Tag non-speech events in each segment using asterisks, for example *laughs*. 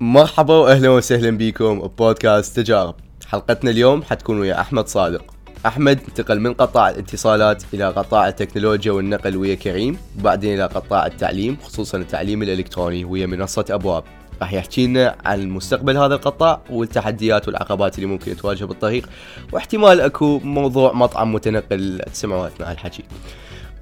مرحبا واهلا وسهلا بكم ببودكاست تجارب. حلقتنا اليوم حتكون ويا أحمد صادق. أحمد انتقل من قطاع الاتصالات إلى قطاع التكنولوجيا والنقل ويا كريم وبعدين إلى قطاع التعليم خصوصا التعليم الإلكتروني ويا منصة أبواب. راح يحكي لنا عن مستقبل هذا القطاع والتحديات والعقبات اللي ممكن تواجهه بالطريق واحتمال أكو موضوع مطعم متنقل تسمعوا اثناء الحكي.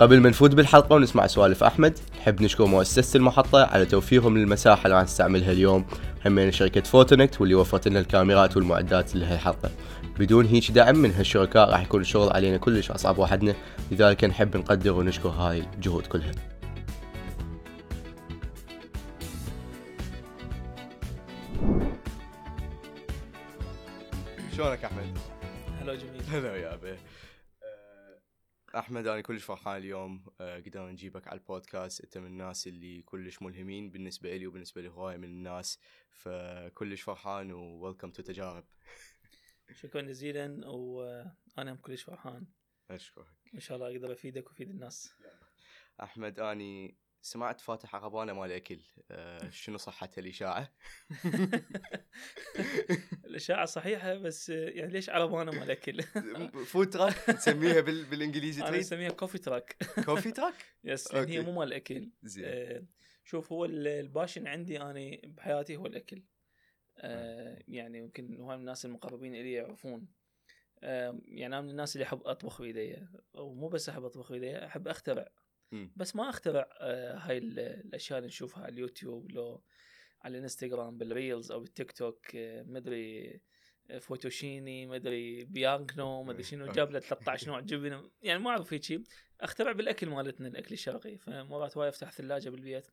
قبل ما نفوت بالحلقة ونسمع سوالف أحمد نحب نشكر مؤسسة المحطة على توفيرهم للمساحة اللي راح نستعملها اليوم. همين شركة فوتونكت واللي وفرت لنا الكاميرات والمعدات لهالحلقة. بدون هيك دعم من هالشركاء راح يكون الشغل علينا كلش أصعب وحدنا لذلك نحب نقدر ونشكر هاي الجهود كلها. شلونك أحمد؟ هلا جميل. هلا بيك. أحمد أنا كلش فرحان اليوم آه، قدرنا نجيبك على البودكاست. أنت من الناس اللي كلش ملهمين بالنسبة لي وبالنسبة لهواية من الناس فكلش فرحان و welcome to تجارب. *laughs* شكرا جزيلا وأنا هم كلش فرحان. أشكرك. إن شاء الله أقدر أفيدك وأفيد الناس. أحمد أني سمعت فاتح عربانه مال أكل آه، *laughs* شنو صحة الإشاعة؟ *laughs* الإشاعة صحيحة بس يعني ليش عربانه مال أكل؟ *laughs* food truck تسميها بال... بالإنجليزي أنا؟ أسميها coffee truck coffee truck؟ yes لأن هي. مو مال أكل زين آه، شوف هو ال- ال passion عندي أنا بحياتي هو الأكل آه، يعني يمكن هواي من الناس المقربين إلي يعرفون آه، يعني أنا من الناس اللي أحب أطبخ بايدي ومو بس أحب أطبخ بايدي أحب أخترع بس ما أخترع آه، هاي ال- الأشياء اللي نشوفها على اليوتيوب لو على الإنستغرام بال reels أو بالتيك توك آه، مدري آه، فوتوشيني مدري بيانكنو مدري شنو أوكي. جاب له 13 نوع جبن يعني ما أعرف هيك أخترع بالأكل مالتنا الأكل الشرقي. فمرات وايد أفتح ثلاجة بالبيت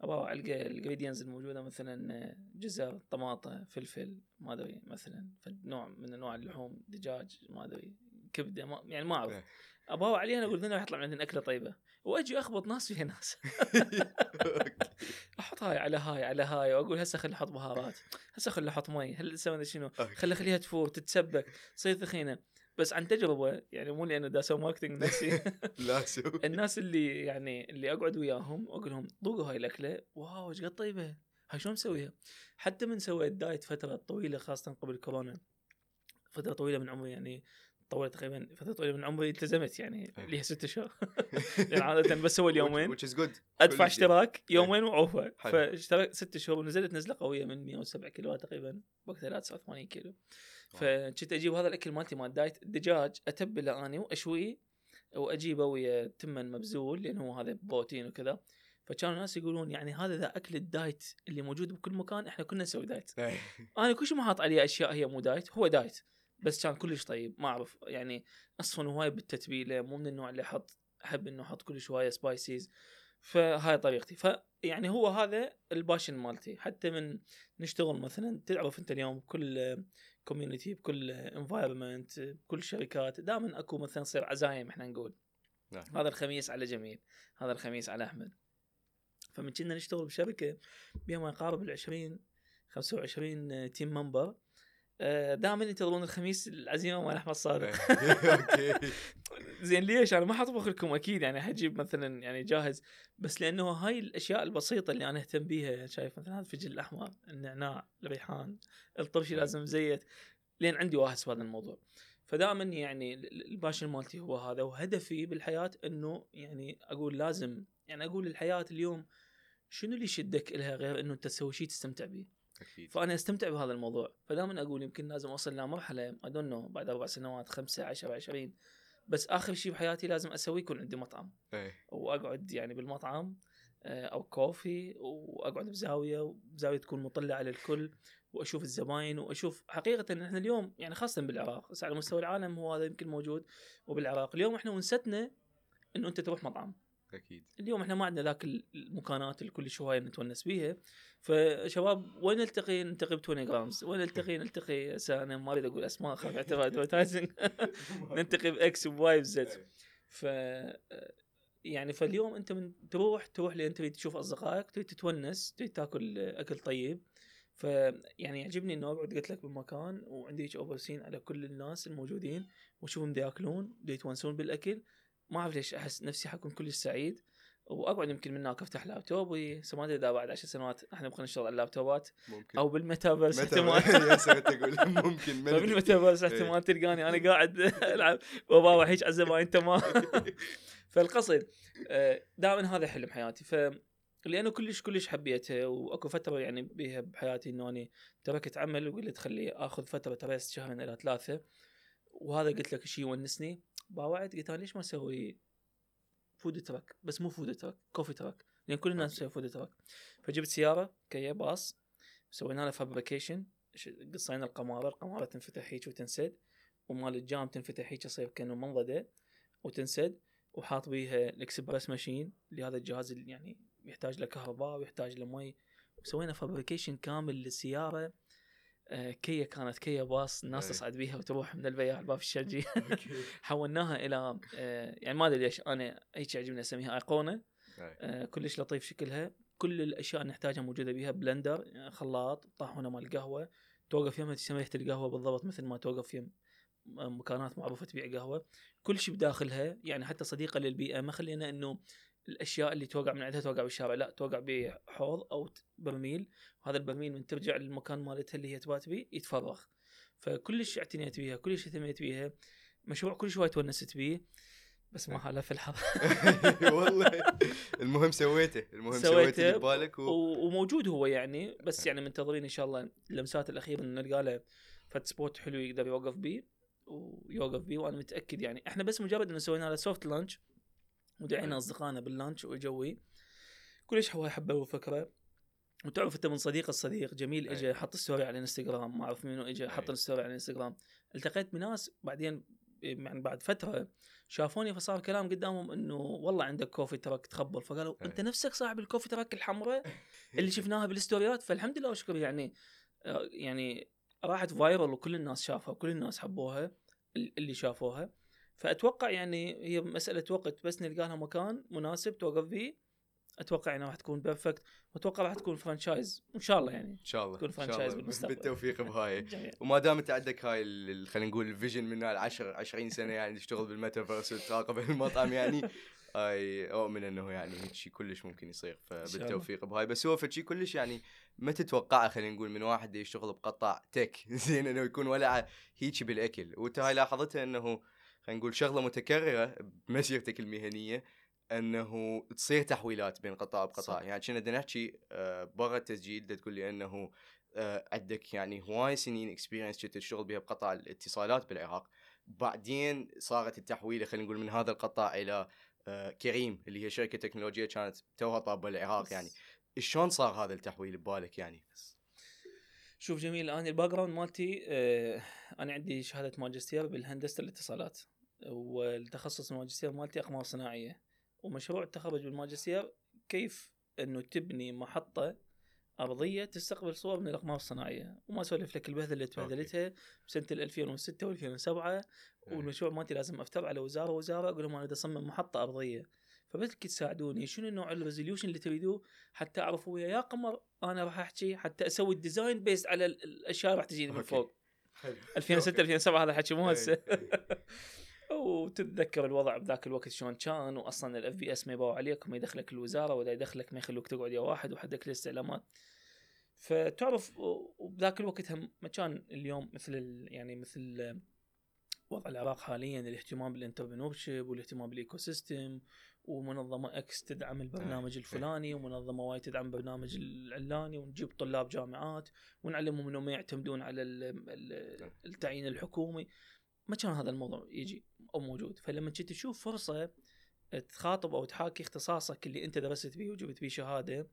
أبغى ألقى ال ingredients الموجودة مثلا جزر طماطة فلفل ما أدري مثلا نوع من أنواع اللحوم دجاج ما أدري كبدة ما يعني ما أعرف. إيه. أبغى عليها أقول لنا يطلع عندنا أكلة طيبة. وأجي أخبط ناس فيها ناس. *laughs* *laughs* أحط هاي على هاي على هاي وأقول هسه خلي أحط بهارات. هسه خلي أحط مي. هل هسه شنو. خلي خليها تفور تتسبك تصير ثخينة. بس عن تجربة يعني مو لأنه دا أسوي marketing نفسي. *laughs* لا الناس اللي يعني اللي أقعد وياهم واقول لهم ذوقوا هاي الأكلة. wow إيش قد طيبة؟ هاي شلون مسويها؟ حتى من سويت diet فترة طويلة خاصة قبل كورونا. فترة طويلة من عمري يعني طولت تقريبا فترة طويلة من عمري التزمت يعني إيه. لي ست أشهر. *laughs* يعني عادة which is good. أدفع اشتراك يومين وأعوفه. فاشتركت ست شهور ونزلت نزلة قوية من 107 كيلو تقريبا. وقتها لا 89 كيلو. فكنت أجيب هذا الأكل مالتي مال diet الدجاج أتبله اني واشويه وأجيبه ويا تمن مبزول لأن هو هذا بروتين وكذا. فكانوا الناس يقولون يعني هذا ذا أكل ال diet اللي موجود بكل مكان إحنا كنا نسوي diet. إيه. أنا كل شيء ما حاط عليه أشياء هي مو diet هو diet. بس كان كلش طيب ما أعرف يعني أصلا هواي بالتتبيلة مو من النوع اللي أحط أحب إنه أحط كل شوية spices فهاي طريقتي. فيعني هو هذا ال passion مالتي. حتى من نشتغل مثلا تعرف أنت اليوم بكل community بكل environment بكل شركات دائما أكو مثلا تصير عزايم إحنا نقول. نعم. هذا الخميس على جميل هذا الخميس على أحمد. فمن كنا نشتغل بشركة بها ما يقارب ال 20 25 team member دائما ينتظرون الخميس العزيمة مال احمد صادق زين ليش؟ أنا ما حطبخ لكم أكيد يعني حجيب مثلا يعني جاهز بس لأنه هاي الأشياء البسيطة اللي أنا أهتم بيها يعني شايف مثلا هذا الفجل الأحمر النعناع الريحان الطرشي لازم زيت لين عندي واحد بهذا الموضوع. فدائما يعني ال- ال- ال passion مالتي هو هذا وهدفي بالحياة إنه يعني أقول لازم يعني أقول الحياة اليوم شنو اللي يشدك لها غير إنه أنت تسوي شيء تستمتع به أكيد. فأنا استمتع بهذا الموضوع. فدائما أقول يمكن لازم أوصل لمرحلة I don't know بعد أربع سنوات خمسة عشر عشرين. بس آخر شيء بحياتي لازم أسويه يكون عندي مطعم. إيه. وأقعد يعني بالمطعم آه، أو كوفي وأقعد بزاوية وزاوية تكون مطلة على الكل وأشوف الزباين وأشوف حقيقة إن إحنا اليوم يعني خاصة بالعراق بس على مستوى العالم هو هذا يمكن موجود وبالعراق. اليوم إحنا ونستنا إنه أنت تروح مطعم. أكيد. اليوم إحنا ما عندنا ذاك المكانات اللي كل شوية نتونس بيها. فشباب وين نلتقي؟ نلتقي ب 20 جرامز وين نلتقي؟ نلتقي هسه أنا ما أريد أقول أسماء خاف يعتبر advertising *laughs* *laughs* نلتقي باكس وبواي بزد ف يعني فاليوم أنت من تروح تروح لأن تريد تشوف أصدقائك تريد تتونس تريد تاكل أكل طيب. فيعني يعجبني إنه أقعد قلت لك بالمكان وعندي هيك اوفر سين على كل الناس الموجودين وأشوفهم دا ياكلون دا يتونسون بالأكل. ما أعرف ليش أحس نفسي حكون كلش سعيد وأقعد يمكن من هناك أفتح لابتوب ما أدري إذا بعد عشر سنوات إحنا نبغى نشتغل على اللابتوبات ممكن. أو بالميتافيرس احتمال. *laughs* يا *laughs* ممكن فبالميتافيرس إيه. احتمال تلقاني أنا قاعد *laughs* ألعب. وأباوع هيك على الزباين تمام فالقصد دائما هذا حلم حياتي. ف لأنه كلش كلش حبيته وأكو فترة يعني بيها بحياتي إنه أني تركت عمل وقلت خلي آخذ فترة rest شهرين إلى ثلاثة وهذا قلت لك شيء يونسني. باوعت قلت ليش ما أسوي food truck بس مو food truck coffee truck لأن كل الناس تسوي food truck فجبت سيارة كيا باص سوينا لها fabrication قصينا القمارة القمارة تنفتح هيك وتنسد. ومال الجام تنفتح هيك يصير كأنه منضدة وتنسد. وحاط بيها ال espresso machine اللي هذا الجهاز اللي يعني يحتاج له كهرباء ويحتاج له مي وسوينا fabrication كامل للسيارة. كيا كانت كيا باص الناس أي. تصعد بيها وتروح من البياع للباب الشرجي. *laughs* حولناها إلى آه يعني ما أدري ليش أنا هيك يعجبني أسميها أيقونة أي. آه كلش لطيف شكلها كل الأشياء اللي نحتاجها موجودة بيها blender آه، خلاط طاحونة مال القهوه توقف يمها تسمى ريحه القهوة بالضبط مثل ما توقف يم آه، مكانات معروفة تبيع قهوة كل شيء بداخلها يعني حتى صديقة للبيئة ما خلينا إنه الأشياء اللي توقع من عندها توقع بالشارع. لا توقع بحوض أو برميل. وهذا البرميل من ترجع للمكان مالتها اللي هي تبات بيه يتفرغ. فكلش اعتنيت بيها كلش اهتميت بيها. مشروع كلش تونست بيه بس ما حالفه الحظ. *laughs* والله. المهم سويته. المهم سويته سويته اللي ببالك و... و- وموجود هو يعني. بس يعني منتظرين إن شاء الله اللمسات الأخيرة إنه نلقى له فد spot حلو يقدر يوقف بيه ويوقف بيه. وأنا متأكد يعني إحنا بس مجرد إنه سوينا له soft launch ودعينا أي. أصدقائنا بال launch وجوي. كلش هو حبوا الفكرة وتعرف أنت من صديق الصديق. جميل. اجى حط story على الإنستغرام. ما أعرف منو اجى. حط ال story على الإنستغرام. التقيت بناس بعدين يعني بعد فترة شافوني فصار كلام قدامهم إنه والله عندك coffee truck تخبل. فقالوا أي. أنت نفسك صاحب ال coffee truck الحمراء *laughs* اللي شفناها بالستوريات؟ فالحمد لله وشكر. يعني آه، يعني راحت viral وكل الناس شافها وكل الناس حبوها ال- اللي شافوها. فأتوقع يعني هي مسألة وقت بس نلقى لها مكان مناسب توقف فيه أتوقع إنها راح تكون perfect وأتوقع راح تكون franchise إن شاء الله يعني إن شاء الله تكون إن شاء franchise الله. بالمستقبل. بالتوفيق بهاي. *laughs* وما دام انت عندك هاي خلينا نقول ال vision من هاي العشر 20 سنة يعني تشتغل بالميتافيرس وتراقب المطعم يعني *laughs* أي أؤمن إنه يعني هيك شيء كلش ممكن يصير فبالتوفيق بهاي بس هو فد شي كلش يعني ما تتوقعه خلينا نقول من واحد يشتغل بقطاع tech *laughs* زين إنه يكون ولع هيك بالأكل وانت هاي لاحظتها إنه خلينا نقول شغلة متكررة بمسيرتك المهنية أنه تصير تحويلات بين قطاع وقطاع صح. يعني كنا بدنا نحكي آه، برا التسجيل تقول لي أنه آه، عندك يعني هواي سنين experience كنت تشتغل بها بقطاع الاتصالات بالعراق. بعدين صارت التحويلة خلينا نقول من هذا القطاع إلى آه، كريم اللي هي شركة تكنولوجية كانت توها طابّة العراق يعني. شلون صار هذا التحويل ببالك يعني؟ شوف جميل أنا ال background مالتي آه أنا عندي شهادة ماجستير بالهندسة الاتصالات. والتخصص الماجستير مالتي أقمار صناعية. ومشروع التخرج بالماجستير كيف إنه تبني محطة أرضية تستقبل صور من الأقمار الصناعية. وما أسولف لك البهذله اللي تبهدلتها بسنة 2006 و2007 والمشروع مالتي لازم أفتر على وزارة وزارة أقول لهم أنا بدي اصمم محطة أرضية. فبدك تساعدوني شنو نوع ال resolution اللي تريدوه؟ حتى أعرف ويا يا قمر أنا راح أحكي حتى أسوي ال design based على ال- الأشياء اللي راح تجيني من. فوق. 2006 2007 هذا الحكي مو هسه. إيه، *laughs* وتتذكر الوضع بذاك الوقت شلون كان واصلا ال FPS ما يباوع عليك ما يدخلك الوزارة ولا يدخلك ما يخلوك تقعد يا واحد وحدك الاستعلامات فتعرف وبذاك الوقت هم ما كان اليوم مثل ال- يعني مثل وضع العراق حاليا الاهتمام بال entrepreneurship والاهتمام بال ecosystem ومنظمة X تدعم البرنامج الفلاني ومنظمة Y تدعم برنامج العلاني ونجيب طلاب جامعات ونعلمهم إنهم ما يعتمدون على ال- التعيين الحكومي. ما كان هذا الموضوع يجي. أو موجود. فلما كنت تشوف فرصة تخاطب أو تحاكي اختصاصك اللي أنت درست فيه وجبت فيه شهادة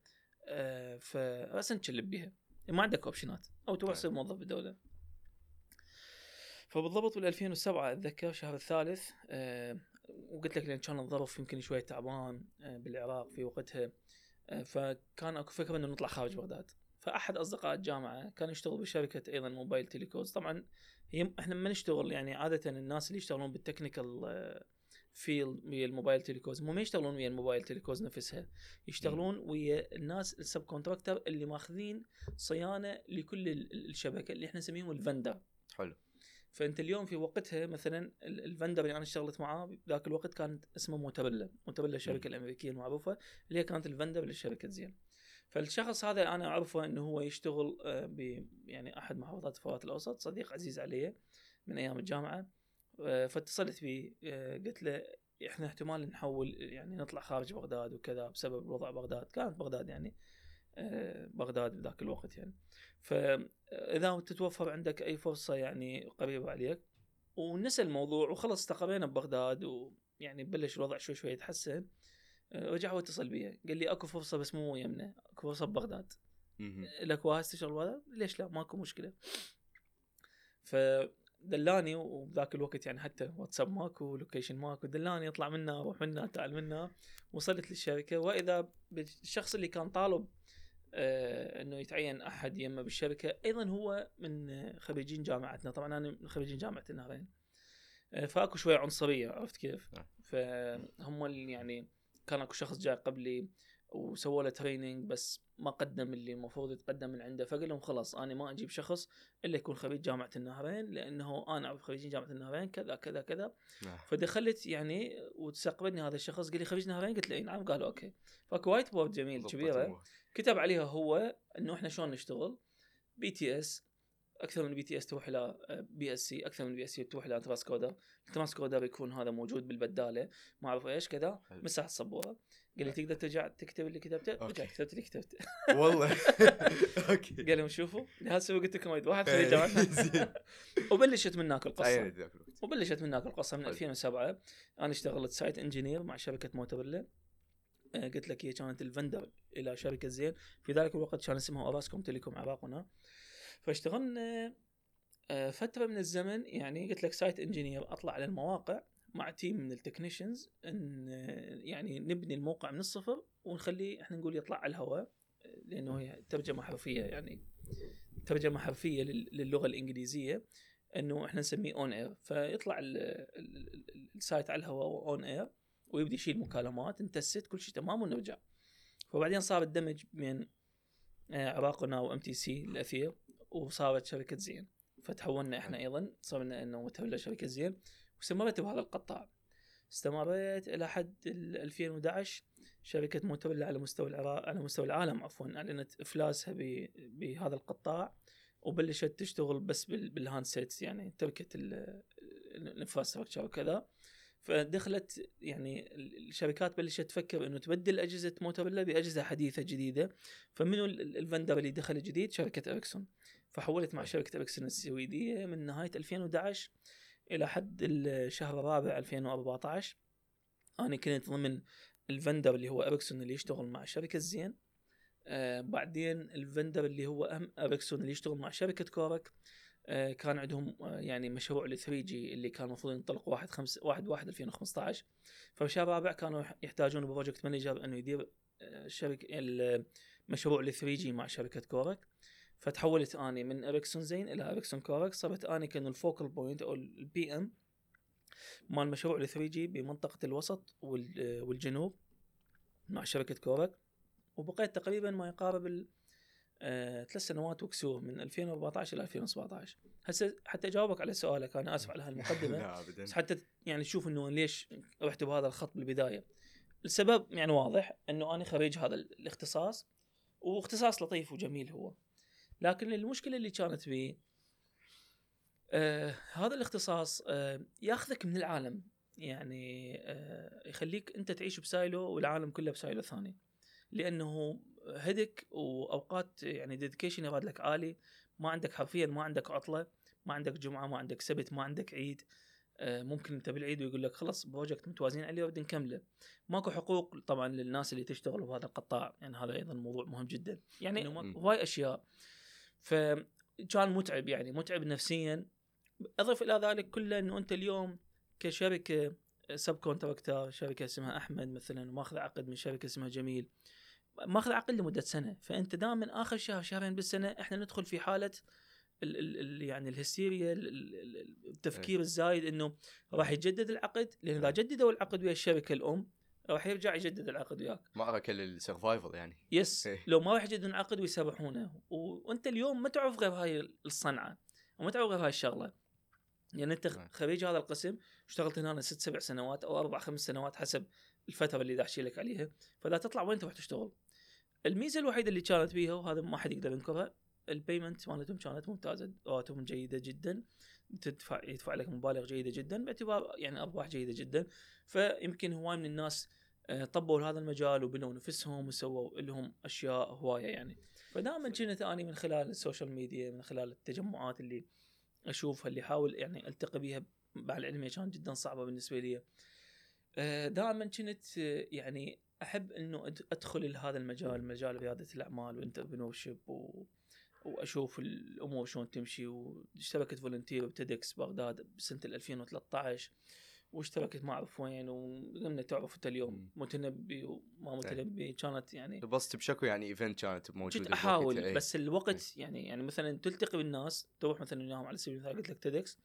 آه، فراسا تشلب بها ما عندك option ات أو تروح تصير موظف بالدولة فبالضبط بال 2007 أتذكر الشهر الثالث آه، وقلت لك لأن كان الظرف يمكن شوي تعبان آه، بالعراق في وقتها آه، فكان اكو فكرة إنه نطلع خارج بغداد. فأحد أصدقاء الجامعة كان يشتغل بشركة أيضا mobile telecoms. طبعا هي إحنا ما نشتغل يعني عادة الناس اللي يشتغلون بال technical field ويا ال mobile telecoms هم ما يشتغلون ويا ال mobile telecoms نفسها. يشتغلون ويا الناس ال subcontractor اللي ماخذين صيانة لكل ال- الشبكة اللي إحنا نسميهم ال vendor. حلو. فأنت اليوم في وقتها مثلا ال- ال vendor اللي أنا اشتغلت معاه ذاك الوقت كانت اسمه موتورولا موتورولا الشركة الأمريكية المعروفة اللي هي كانت ال vendor لشركه زين. فالشخص هذا أنا أعرفه إنه هو يشتغل آه، ب يعني أحد محافظات الفرات الأوسط. صديق عزيز علي من أيام الجامعة آه، فاتصلت به آه، قلت له إحنا احتمال نحول يعني نطلع خارج بغداد وكذا بسبب وضع بغداد. كانت بغداد يعني بغداد بذاك الوقت يعني. فاذا تتوفر عندك أي فرصة يعني قريبة عليك. ونسى الموضوع وخلص استقرينا ببغداد ويعني بلش الوضع شوي شوي يتحسن. رجع هو اتصل بي قال لي أكو فرصة بس مو يمنا أكو فرصة ببغداد. مهم. لك واحد تشتغل بهذا ليش لا؟ ماكو مشكلة. فدلاني وبذاك الوقت يعني حتى واتساب ماكو لوكيشن ماكو دلاني اطلع منا أروح منا تعال منا وصلت للشركة. وإذا بالشخص اللي كان طالب آه إنه يتعين أحد يمه بالشركة أيضا هو من خريجين جامعتنا. طبعا أنا من خريجين جامعه النهرين آه فأكو شوية عنصرية عرفت كيف؟ نعم. فهم اللي يعني كان اكو شخص جاي قبلي وسووا له training بس ما قدم اللي المفروض يتقدم من عنده. فقال لهم خلاص أنا ما أجيب شخص إلا يكون خريج جامعة النهرين لأنه أنا أعرف خريجين جامعة النهرين كذا كذا كذا. نعم. فدخلت يعني واستقبلني هذا الشخص قال لي خريج نهرين؟ قلت له إي نعم. قال okay. فاكو whiteboard جميل كبيرة. كتب عليها هو إنه إحنا شلون نشتغل؟ BTS أكثر من BTS تروح إلى BSC أكثر من BSC تروح إلى transcoder ال transcoder يكون هذا موجود بالبدالة. ما أعرف إيش كذا. مسح السبوره قال لي تقدر ترجع تكتب اللي كتبته. رجعت كتبت اللي كتبته. *laughs* والله. *laughs* okay. قال لهم شوفوا. هذا سوي قلت لكم واحد خريج جامعتنا *laughs* زين. وبلشت من هناك القصة ذاك الوقت وبلشت من هناك القصة من حلو. 2007 أنا اشتغلت site engineer مع شركة موتورولا آه، قلت لك هي كانت ال vendor إلى شركة زين. في ذلك الوقت كان اسمها اوراسكوم تيليكوم عراقنا. فاشتغلنا آه، فترة من الزمن يعني قلت لك site engineer أطلع على المواقع مع team من ال technicians إن آه، يعني نبني الموقع من الصفر ونخليه إحنا نقول يطلع على الهواء آه، لأنه هي ترجمة حرفية يعني ترجمة حرفية لل- للغة الإنجليزية إنه إحنا نسميه on air فيطلع ال- ال- ال- ال site على الهواء on air ويبدي يشيل مكالمات ن test كل شيء تمام ونرجع. فبعدين صار الدمج بين عراقنا و MTC الأثير. وصارت شركة زين. فتحولنا إحنا أيضا صرنا إنه موتورولا شركة زين واستمريت بهذا القطاع. استمريت إلى حد ال 2011 شركة موتورولا على مستوى العراق على مستوى العالم عفوا أعلنت إفلاسها بهذا القطاع وبلشت تشتغل بس بال- بال handsets يعني تركت ال- ال infrastructure وكذا. فدخلت يعني الشركات بلشت تفكر إنه تبدل أجهزة موتورولا بأجهزة حديثة جديدة. فمنو ال- ال- ال vendor اللي دخل جديد؟ شركة إريكسون. فحولت مع شركة اريكسون السويدية من نهاية 2011 إلى حد الشهر الرابع 2014 أنا كنت ضمن ال vendor اللي هو اريكسون اللي يشتغل مع شركة زين. آه بعدين ال vendor اللي هو أهم اريكسون اللي يشتغل مع شركة كورك. آه كان عندهم آه يعني مشروع ل 3G اللي كان المفروض ينطلق 1 5 1 1 2015 فالشهر الرابع كانوا يح- يحتاجون project manager إنه يدير آه، الشركة المشروع ل 3G مع شركة كورك. فتحولت آني من إريكسون زين إلى إريكسون كورك صرت آني كأنه ال focal point أو ال PM مال مشروع ل 3G بمنطقة الوسط آه، والجنوب مع شركة كورك وبقيت تقريبا ما يقارب ال آه، ثلاث سنوات وكسور من 2014 إلى 2017 هسه حتى أجاوبك على سؤالك أنا آسف على هالمقدمة. *laughs* لا ابدا. بس حتى يعني تشوف إنه ليش رحت بهذا الخط بالبداية. السبب يعني واضح إنه أنا خريج هذا الاختصاص واختصاص لطيف وجميل هو. لكن المشكلة اللي كانت بي آه هذا الاختصاص آه ياخذك من العالم. يعني آه يخليك أنت تعيش ب silo والعالم كله ب silo ثاني لأنه هدك وأوقات يعني dedication يراد لك عالي. ما عندك حرفيا ما عندك عطلة ما عندك جمعة ما عندك سبت ما عندك عيد. آه، ممكن أنت بالعيد ويقول لك خلاص project متوازين عليه ودنا نكمله ماكو حقوق طبعا للناس اللي تشتغل بهذا القطاع. يعني هذا أيضا موضوع مهم جدا. يعني هواي أشياء. فكان متعب يعني متعب نفسيا. أضف إلى ذلك كله إنه أنت اليوم كشركه subcontractor شركه اسمها أحمد مثلا ماخذ عقد من شركه اسمها جميل. ماخذ عقد لمدة سنة. فأنت دائما آخر شهر شهرين بالسنة إحنا ندخل في حالة ال ال ال يعني الهستيريا ال- ال- ال- التفكير الزايد إنه راح يجدد العقد. لأن إذا جددوا العقد ويا الشركة الأم راح يرجع يجدد العقد وياك. معركه لل survival يعني. yes إيه. لو ما راح يجددون العقد ويسرحونه و- وأنت اليوم ما تعرف غير هاي الصنعة. وما تعرف غير هاي الشغلة. يعني أنت نعم. خريج هذا القسم اشتغلت هنا ست سبع سنوات أو أربع خمس سنوات حسب الفترة اللي داحچي لك عليها. فلا تطلع وين تروح تشتغل. الميزة الوحيدة اللي كانت بيها وهذا ما حد يقدر ينكرها ال payment مالتهم كانت ممتازة رواتبهم جيدة جدا. تدفع يدفع لك مبالغ جيدة جدا باعتبار يعني أرباح جيدة جدا. فيمكن هواي من الناس آه، طبوا لهذا المجال وبنوا نفسهم وسووا لهم أشياء هواية يعني. فدائما كنت اني من خلال ال social media من خلال التجمعات اللي أشوفها اللي أحاول يعني ألتقي بيها مع العلم كانت جدا صعبة بالنسبة لي. آه، دائما كنت آه، يعني أحب إنه أدخل لهذا المجال مجال ريادة الأعمال و entrepreneur و... وأشوف الأمور شلون تمشي واشتركت volunteer ب TEDx بغداد بسنة 2013 واشتركت ما أعرف وين وقمنا تعرف انت اليوم. متنبي وما متنبي كانت يعني بس بشكو يعني event كانت موجودة كنت أحاول بوقتها، إيه. بس الوقت يعني يعني مثلا تلتقي بالناس تروح مثلا وياهم على سبيل المثال قلت لك TEDx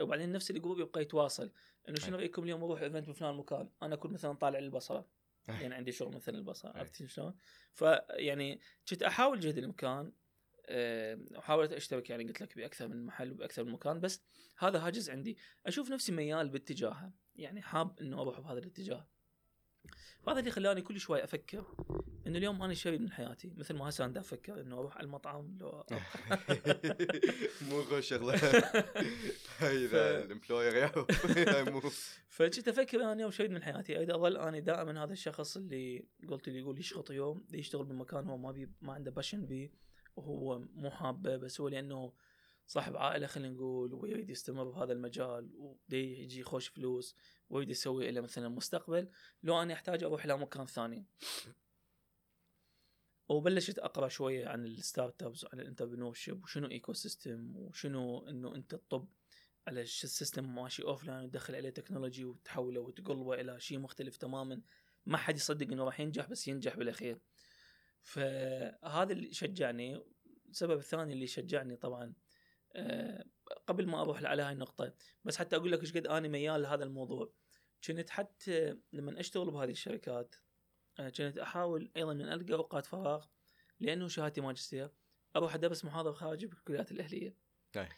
وبعدين نفس ال group يبقى يتواصل إنه شنو. رأيكم اليوم نروح event بفلان مكان أنا أكون مثلا طالع للبصره. يعني عندي شغل مثلا البصرة. عرفت شلون؟ فيعني كنت أحاول جهد الامكان وحاولت أشترك يعني قلت لك بأكثر من محل وبأكثر من مكان بس هذا هاجس عندي. أشوف نفسي ميال باتجاهه يعني حاب إنه أروح بهذا الاتجاه. فهذا اللي خلاني كل شوي أفكر إنه اليوم أنا شيء من حياتي. مثل ما هسه أنا أفكر إنه أروح على المطعم لو *laughs* *laughs* مو غو شغلة. *laughs* هاي اذا الامبلوير مو. فكنت أفكر أنا اليوم شيء من حياتي. أريد أظل أنا دائما هذا الشخص اللي قلت اللي يقول يشخط يوم يشتغل بمكان هو ما بي ما عنده باشن بيه. وهو مو حابه بس هو لأنه صاحب عائلة خلينا نقول ويريد يستمر بهذا المجال ودي يجي خوش فلوس ويريد يسوي له مثلا مستقبل. لو أنا أحتاج أروح إلى مكان ثاني. وبلشت أقرأ شوية عن ال startups وعن ال entrepreneurship وشنو ecosystem وشنو إنه أنت تطب على ال system ماشي offline وتدخل عليه technology وتحوله وتقلبه إلى شيء مختلف تماما. ما حد يصدق إنه راح ينجح بس ينجح بالأخير. فهذا اللي شجعني السبب الثاني اللي شجعني طبعا آه، قبل ما أروح على هاي النقطة بس حتى أقول لك إيش قد أنا ميال لهذا الموضوع كنت حتى لما أشتغل بهذه الشركات آه، كنت أحاول أيضا ان ألقى أوقات فراغ لأنه شهادتي ماجستير أروح أدرس محاضرة خارجي بالكليات الأهلية أي.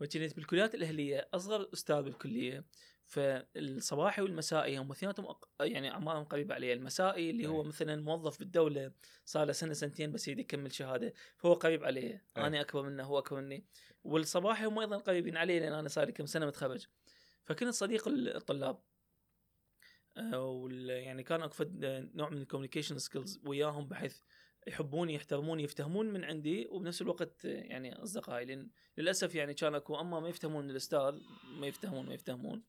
فكنت بالكليات الأهلية أصغر أستاذ بالكلية فالصباحي والمسائي هم اثنيناتهم أق- يعني أعمارهم قريبة علي المسائي اللي هو. مثلا موظف بالدولة صار له سنة سنتين بس يريد يكمل شهادة فهو قريب علي أي. أنا أكبر منه هو أكبر مني. والصباحي هم أيضا قريبين علي لأن أنا صار لي كم سنة متخرج. فكنت صديق الطلاب. آه، وال- يعني كان اكو فد نوع من ال communication skills وياهم بحيث يحبوني يحترموني يفتهمون من عندي وبنفس الوقت آه، يعني أصدقائي. لأن للأسف يعني كان أكو أما ما يفتهمون من الأستاذ ما يفتهمون ما يفتهمون.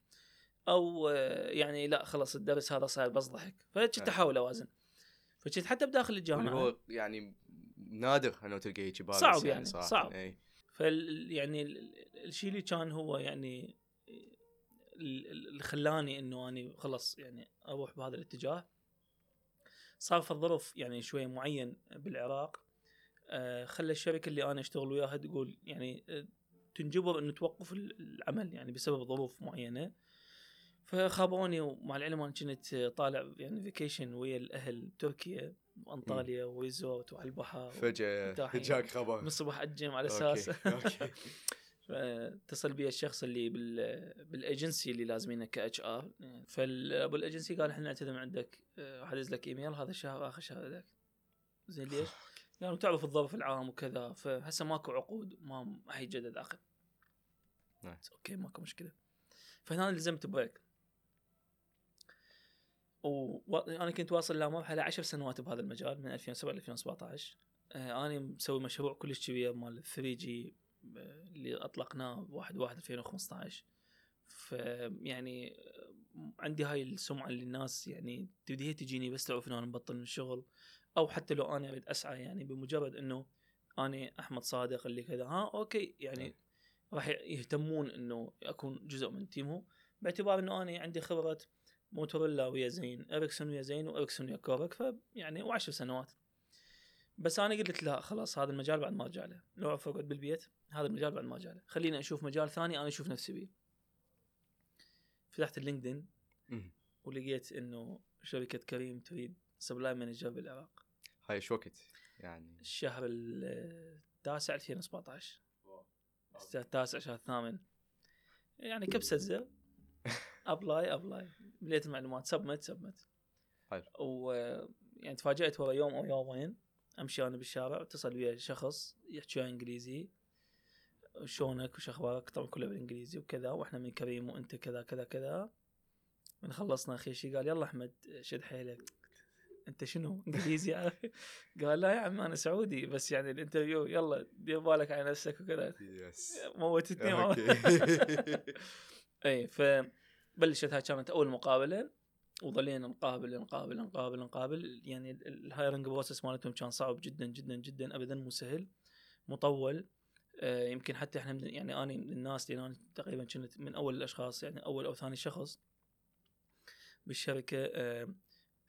أو يعني لا خلص الدرس هذا صاير بس ضحك فكنت. أحاول أوازن فكنت حتى بداخل الجامعة هو يعني نادر انه تلقى هيك balance صعب يعني، صراحة. صعب. إي. فال يعني ال- ال- الشيء اللي كان هو يعني ال- ال- اللي خلاني إنه أني خلص يعني أروح بهذا الاتجاه صار في الظرف يعني شوية معين بالعراق آه، خلى الشركة اللي أنا أشتغل وياها تقول يعني آه، تنجبر إنه توقف ال- العمل يعني بسبب ظروف معينة فخابروني ومع العلم أنا كنت طالع يعني vacation ويا الأهل بتركيا وأنطاليا و resort وعلى البحر فجأة. جاك خبر. من الصبح على okay، أساس. okay. *laughs* اتصل بي الشخص اللي بال بالايجنسي اللي لازمينه كاتش ار فابو الايجنسي قال إحنا نعتذر من عندك. أه، حندز لك إيميل هذا الشهر آخر شهر لك زين ليش؟ يعني تعرف الظرف العام وكذا فهسه ماكو عقود ما حيجدد اخر نعم. okay ماكو مشكلة. فهنا لزمت break. وأنا كنت واصل لمرحله 10 سنوات بهذا المجال من 2007 ل 2017 آه، أنا مسوي مشروع كلش كبير مال 3 G اللي أطلقناه ب 1 1 2015 فيعني عندي هاي السمعة اللي الناس يعني تبدي هي تجيني بس تعرف إنه أنا مبطل من الشغل أو حتى لو أنا أريد أسعى يعني بمجرد إنه أنا أحمد صادق اللي كذا ها okay يعني راح يهتمون إنه أكون جزء من team هم باعتبار إنه أنا عندي خبرة موتورولا ويا زين إريكسون ويا زين وإريكسون ويا كورك فيعني وعشر سنوات. بس أنا قلت لا خلاص هذا المجال بعد ما ارجع له. لو اعرف اقعد بالبيت هذا المجال بعد ما ارجع له. خليني أشوف مجال ثاني أنا أشوف نفسي بيه. فتحت ال LinkedIn. ولقيت إنه شركة كريم تريد supply manager بالعراق. هاي شو وقت يعني. الشهر التاسع 2017 التاسع شهر الثامن. يعني كبسة زر. apply apply. مليت المعلومات. submit submit حلو. و يعني تفاجأت ورا يوم أو يومين أمشي أنا بالشارع اتصل ويا شخص يحكي إنجليزي. شلونك؟ وش أخبارك؟ طبعا كله بالإنجليزي وكذا وإحنا من كريم وأنت كذا كذا كذا. من خلصنا أخي شي قال يلا أحمد شد حيلك. أنت شنو؟ إنجليزي قال لا يا عم أنا سعودي. بس يعني ال interview يلا دير بالك على نفسك. وكذا. yes موتتني *laughs* اي فبلشت هاي كانت أول مقابلة وظلينا نقابل نقابل نقابل نقابل. يعني ال hiring process مالتهم كان صعب جدا جدا جدا. ابدا مو سهل مطول آه، يمكن حتى إحنا يعني أنا من الناس اللي أنا تقريبا كنت من أول الأشخاص يعني أول أو ثاني شخص بالشركة. آه،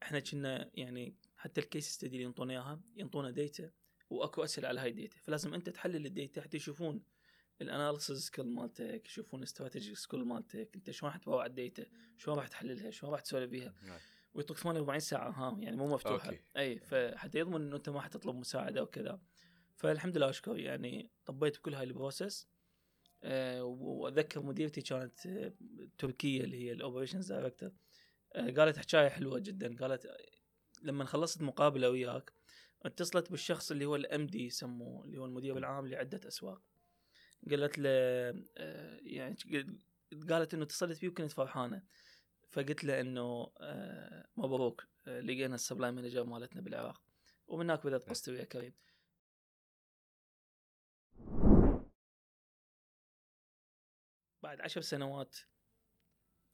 إحنا كنا يعني حتى ال case study اللي ينطونا إياها ينطونا data وأكو أسئلة على هاي ال data فلازم أنت تحلل ال data حتى يشوفون ال analysis skill مالتك يشوفون ال strategy skill مالتك انت شلون راح تبوع ال data شلون راح تحللها شلون راح تسولف بيها. ويعطوك 48 ساعة ها يعني مو مفتوحة. okay. أي فحتى يضمن إنه أنت ما حتطلب مساعدة وكذا. فالحمد لله والشكر يعني طبيت بكل هاي ال process أه واذكر مديرتي كانت آه، تركية اللي هي ال operations director أه قالت حكاية حلوة جدا. قالت لما خلصت مقابلة وياك اتصلت بالشخص اللي هو ال MD يسموه اللي هو المدير العام لعدة أسواق. قالت له آه، يعني قالت إنه اتصلت فيه وكنت فرحانة. فقلت له إنه آه، مبروك آه، لقينا ال supply manager مالتنا بالعراق. ومن هناك بدات قصتي ويا كريم. بعد عشر سنوات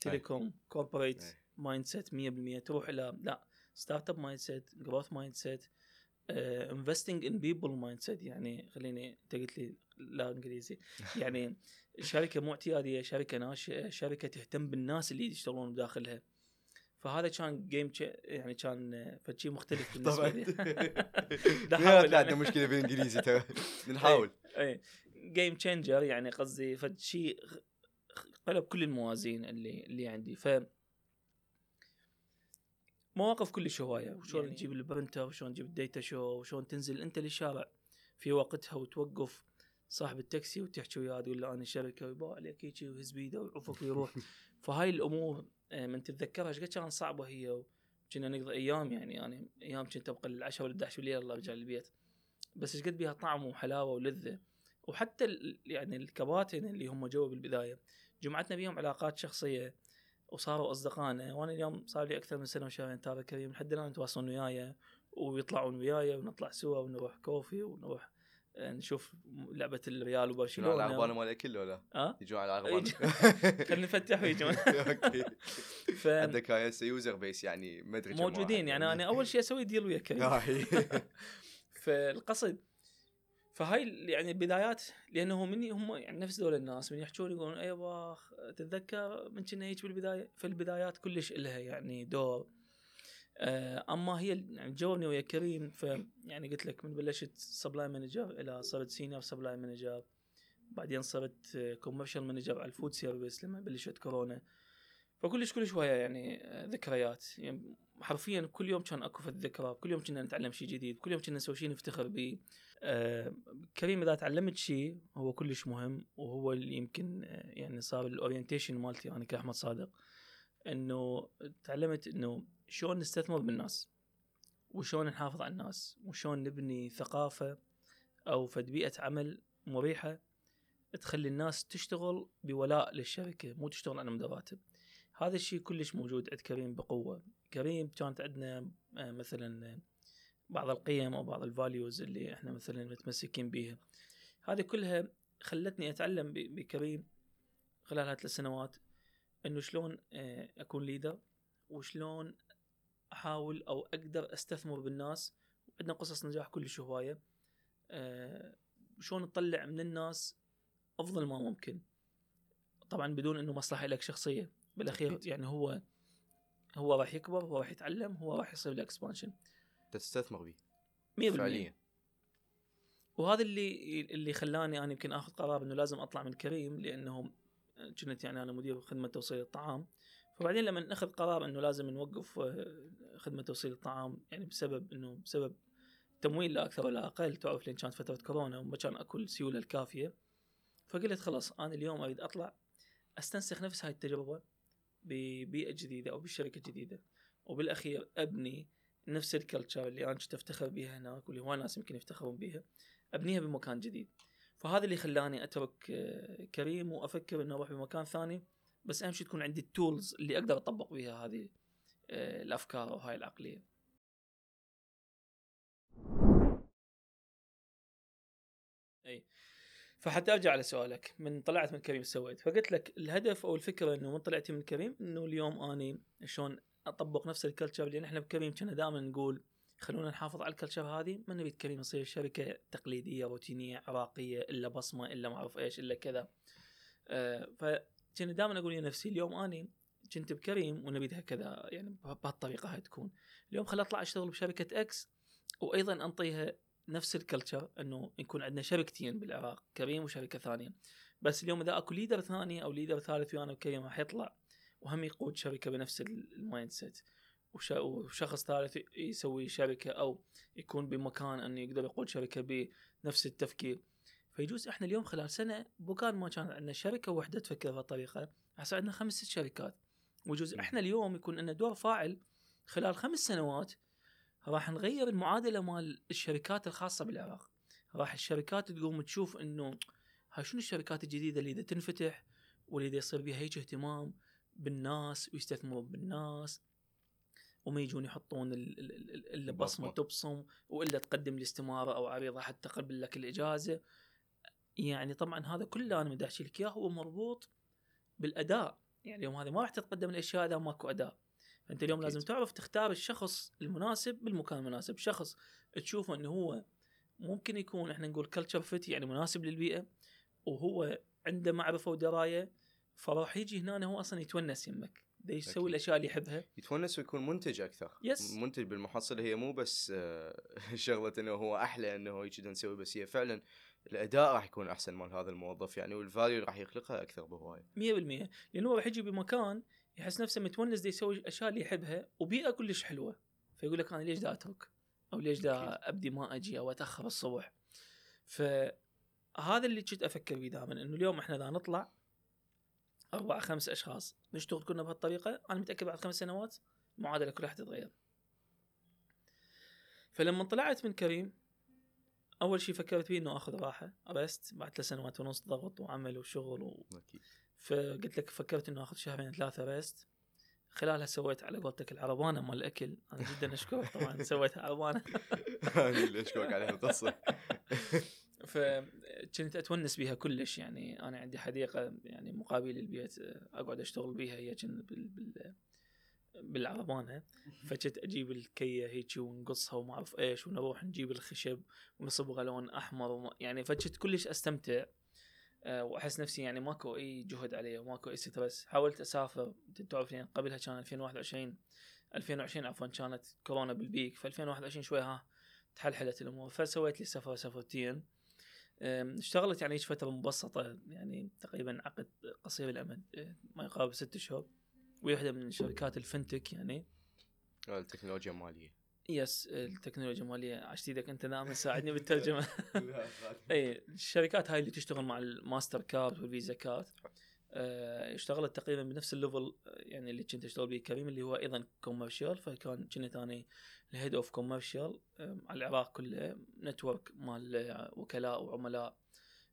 telecom corporate أي. mindset 100% تروح إلى لا startup mindset growth mindset investing in people mindset يعني خليني انت قلت لي لا إنجليزي. يعني *laughs* شركة مو اعتياديه شركة ناشئة شركة تهتم بالناس اللي يشتغلون بداخلها فهذا كان game يعني كان آه، فشي مختلف *laughs* بالنسبة طبعا. لي. *laughs* لا أحاول لا. عندنا مشكلة بالانجليزي ترى. نحاول. اي game changer يعني قصدي فد شيء قلب كل الموازين اللي اللي عندي. ف مواقف كلش هوايه وشلون يعني- تجيب ال partner وشلون تجيب ال data شو وشلون تنزل أنت للشارع في وقتها وتوقف صاحب التاكسي وتحكي وياه تقول له أنا شركه ويباع عليك هيجي ويهز بيده ويعوفك ويروح. *laughs* فهاي الأمور آه، من تتذكرها إيش قد كانت صعبة هي كنا نقضي أيام يعني أنا أيام كنت أبقى للعشاء ولا 11 بالليل يلا ارجع للبيت بس إيش قد بيها طعم وحلاوة ولذة. وحتى يعني الكباتن اللي هم جوا بالبداية جمعتنا بيهم علاقات شخصية. وصاروا أصدقائنا. وأنا اليوم صار لي أكثر من سنة وشهرين تارك كريم لحد الآن يتواصلون وياي ويطلعون وياي ونطلع سوا ونروح coffee ونروح آه، نشوف لعبة الريال وبرشلونة. العربانه مال الاكل ولا يجون على العربانه *laughs* خلينا نفتح ويجون. *laughs* okay. ف عندك هاي هسه user base يعني ما أدري موجودين يعني أنا أول شيء أسوي deal ويا كريم. فالقصد فهاي يعني البدايات لأنه من هم يعني نفس دول الناس من يحكون يقولون أيوه تتذكر من كنا هيك بالبداية؟ في البدايات كلش لها يعني دور. آه، أما هي يعني journey ويا كريم ف يعني قلت لك من بلشت supply manager إلى صرت senior supply manager بعدين صرت commercial manager على ال food service لما بلشت كورونا. فكلش كلش هوايه يعني آه، ذكريات. يعني حرفيا كل يوم كان أكو في الذكرى كل يوم كنا نتعلم شيء جديد كل يوم كنا نسوي شيء نفتخر به كريم إذا تعلمت شيء هو كلش مهم وهو اللي يمكن آه، يعني صار الاورينتيشن مالتي أنا كأحمد صادق إنه تعلمت إنه شلون نستثمر بالناس وشلون نحافظ على الناس وشلون نبني ثقافة أو فد بيئة عمل مريحة تخلي الناس تشتغل بولاء للشركة مو تشتغل على مود راتب هذا الشيء كلش موجود عند كريم بقوة. كريم كانت عندنا آه، مثلا بعض القيم أو بعض ال values اللي إحنا مثلا متمسكين بيها. هذه كلها خلتني أتعلم بكريم خلال هالثلاث سنوات إنه شلون آه، أكون leader وشلون أحاول أو أقدر أستثمر بالناس. عندنا قصص نجاح كلش هواية آه، شلون نطلع من الناس أفضل ما ممكن. طبعا بدون إنه مصلحة لك شخصية بالأخير. يعني هو هو راح يكبر هو راح يتعلم هو راح يصير له اكسبانشن تستثمر به 100% فعليا. وهذا اللي اللي خلاني أنا يمكن آخذ قرار إنه لازم أطلع من كريم لأنه كنت يعني أنا مدير خدمة توصيل الطعام. فبعدين لما ناخذ قرار إنه لازم نوقف آه، خدمة توصيل الطعام يعني بسبب إنه بسبب تمويل لا أكثر ولا أقل تعرف لأن كانت فترة كورونا وما كان اكو السيولة الكافية. فقلت خلاص أنا اليوم أريد أطلع أستنسخ نفس هاي التجربة ببيئه جديدة أو بشركة جديدة. وبالأخير أبني نفس الكلتشر اللي أنا كنت أفتخر بها هناك واللي هواي ناس يمكن يفتخرون بها أبنيها بمكان جديد. فهذا اللي خلاني أترك آه، كريم وأفكر انه أروح بمكان ثاني بس أهم شيء تكون عندي ال tools اللي أقدر أطبق بها هذه آه، الأفكار وهاي العقلية. إي. فحتى أرجع على سؤالك من طلعت من كريم سويت فقلت لك الهدف أو الفكرة إنه من طلعتي من كريم إنه اليوم أني شلون أطبق نفس ال culture لأن إحنا بكريم كنا دائما نقول خلونا نحافظ على ال culture هذه ما نبي كريم يصير شركة تقليدية روتينية عراقية إلا بصمة إلا ما أعرف إيش إلا كذا. آه فكنت دائما أقول لنفسي اليوم أني كنت بكريم ونبيها كذا يعني بهالطريقة هاي تكون. اليوم خل أطلع أشتغل بشركة X وأيضا أنطيها نفس ال culture إنه يكون عندنا شركتين بالعراق كريم وشركة ثانية. بس اليوم إذا أكو leader ثاني أو leader ثالث ويانا وكريم راح يطلع وهم يقود شركة بنفس ال mindset وشخص ثالث يسوي شركة أو يكون بمكان أنه يقدر يقود شركة بنفس التفكير. فيجوز إحنا اليوم خلال سنة بكان ما كان عندنا شركة واحدة تفكر بهالطريقه هسه عندنا خمس ست شركات. ويجوز إحنا اليوم يكون لنا دور فاعل خلال خمس سنوات راح نغير المعادلة مال الشركات الخاصة بالعراق. راح الشركات تقوم تشوف إنه هاي شنو الشركات الجديدة اللي تنفتح واللي يصير بها هيك اهتمام بالناس ويستثمرون بالناس وما يجون يحطون البصمة. تبصم وإلا تقدم الاستمارة أو عريضة حتى تقبل لك الإجازة. يعني طبعا هذا كله أنا بدي احكي لك إياه هو مربوط بالأداء. يعني اليوم هذا ما راح تتقدم الأشياء اذا ماكو أداء. فأنت اليوم أكيد. لازم تعرف تختار الشخص المناسب بالمكان المناسب. شخص تشوفه إنه هو ممكن يكون إحنا نقول culture fit يعني مناسب للبيئة وهو عنده معرفة ودراية. فراح يجي هنا هو أصلا يتونس يمك يسوي الأشياء اللي يحبها. يتونس ويكون منتج أكثر. yes. منتج بالمحصله هي مو بس آه، *laughs* شغلة إنه هو أحلى إنه هيك نسوي بس هي فعلا الأداء راح يكون أحسن مال هذا الموظف يعني والفاليو راح يخلقها أكثر بهواية. 100% لأنه هو راح يجي بمكان يحس نفسه متونس دي يسوي الاشياء اللي يحبها وبيئة كلش حلوة. فيقول لك أنا ليش دا أترك؟ أو ليش دا أبدي ما أجي أو أتأخر الصبح؟ فهذا اللي كنت أفكر فيه دائما إنه اليوم إحنا اذا نطلع أربع خمس أشخاص نشتغل كلنا بهالطريقة. أنا متأكد بعد خمس سنوات المعادله كلها حتتغير. فلما طلعت من كريم أول شيء فكرت فيه إنه آخذ راحة. رست بعد ثلاث سنوات ونص ضغط وعمل وشغل و... أكيد. فقلت لك فكرت إنه آخذ شهرين ثلاثة ريست خلالها سويت على قولتك العربانة مال الأكل. أنا جدا أشكرك. طبعا سويتها عربانة. *laughs* أشكرك عليها القصة *laughs* فكنت أتونس بها كلش يعني. أنا عندي حديقة يعني مقابل البيت أقعد أشتغل بها هي بال بال بالعربانة. فكنت أجيب الكيه هيك ونقصها وما أعرف إيش ونروح نجيب الخشب ونصبغه لون أحمر وما يعني فكنت كلش أستمتع آه، وأحس نفسي يعني ماكو أي جهد علي وماكو أي stress. حاولت أسافر تعرف يعني قبلها كان 2021 2020 عفوا كانت كورونا بال peak ف 2021 شوي ها تحلحلت الأمور. فسويت لي سفرة سفرتين. اشتغلت يعني فترة مبسطة يعني تقريبا عقد قصير الامد آه، ما يقارب ست شهور. وهي واحدة من شركات ال fintech يعني. آه، التكنولوجيا الماليه yes التكنولوجيا الماليه عشت إيدك انت دائما ساعدني *laughs* بالترجمة. *laughs* إي الشركات هاي اللي تشتغل مع الماستر كارد والفيزا كارد. اشتغلت تقريبا بنفس ال level يعني اللي كنت أشتغل به كريم اللي هو أيضا commercial فكان كنت أنا ال head of commercial على العراق كله network مال وكلاء وعملاء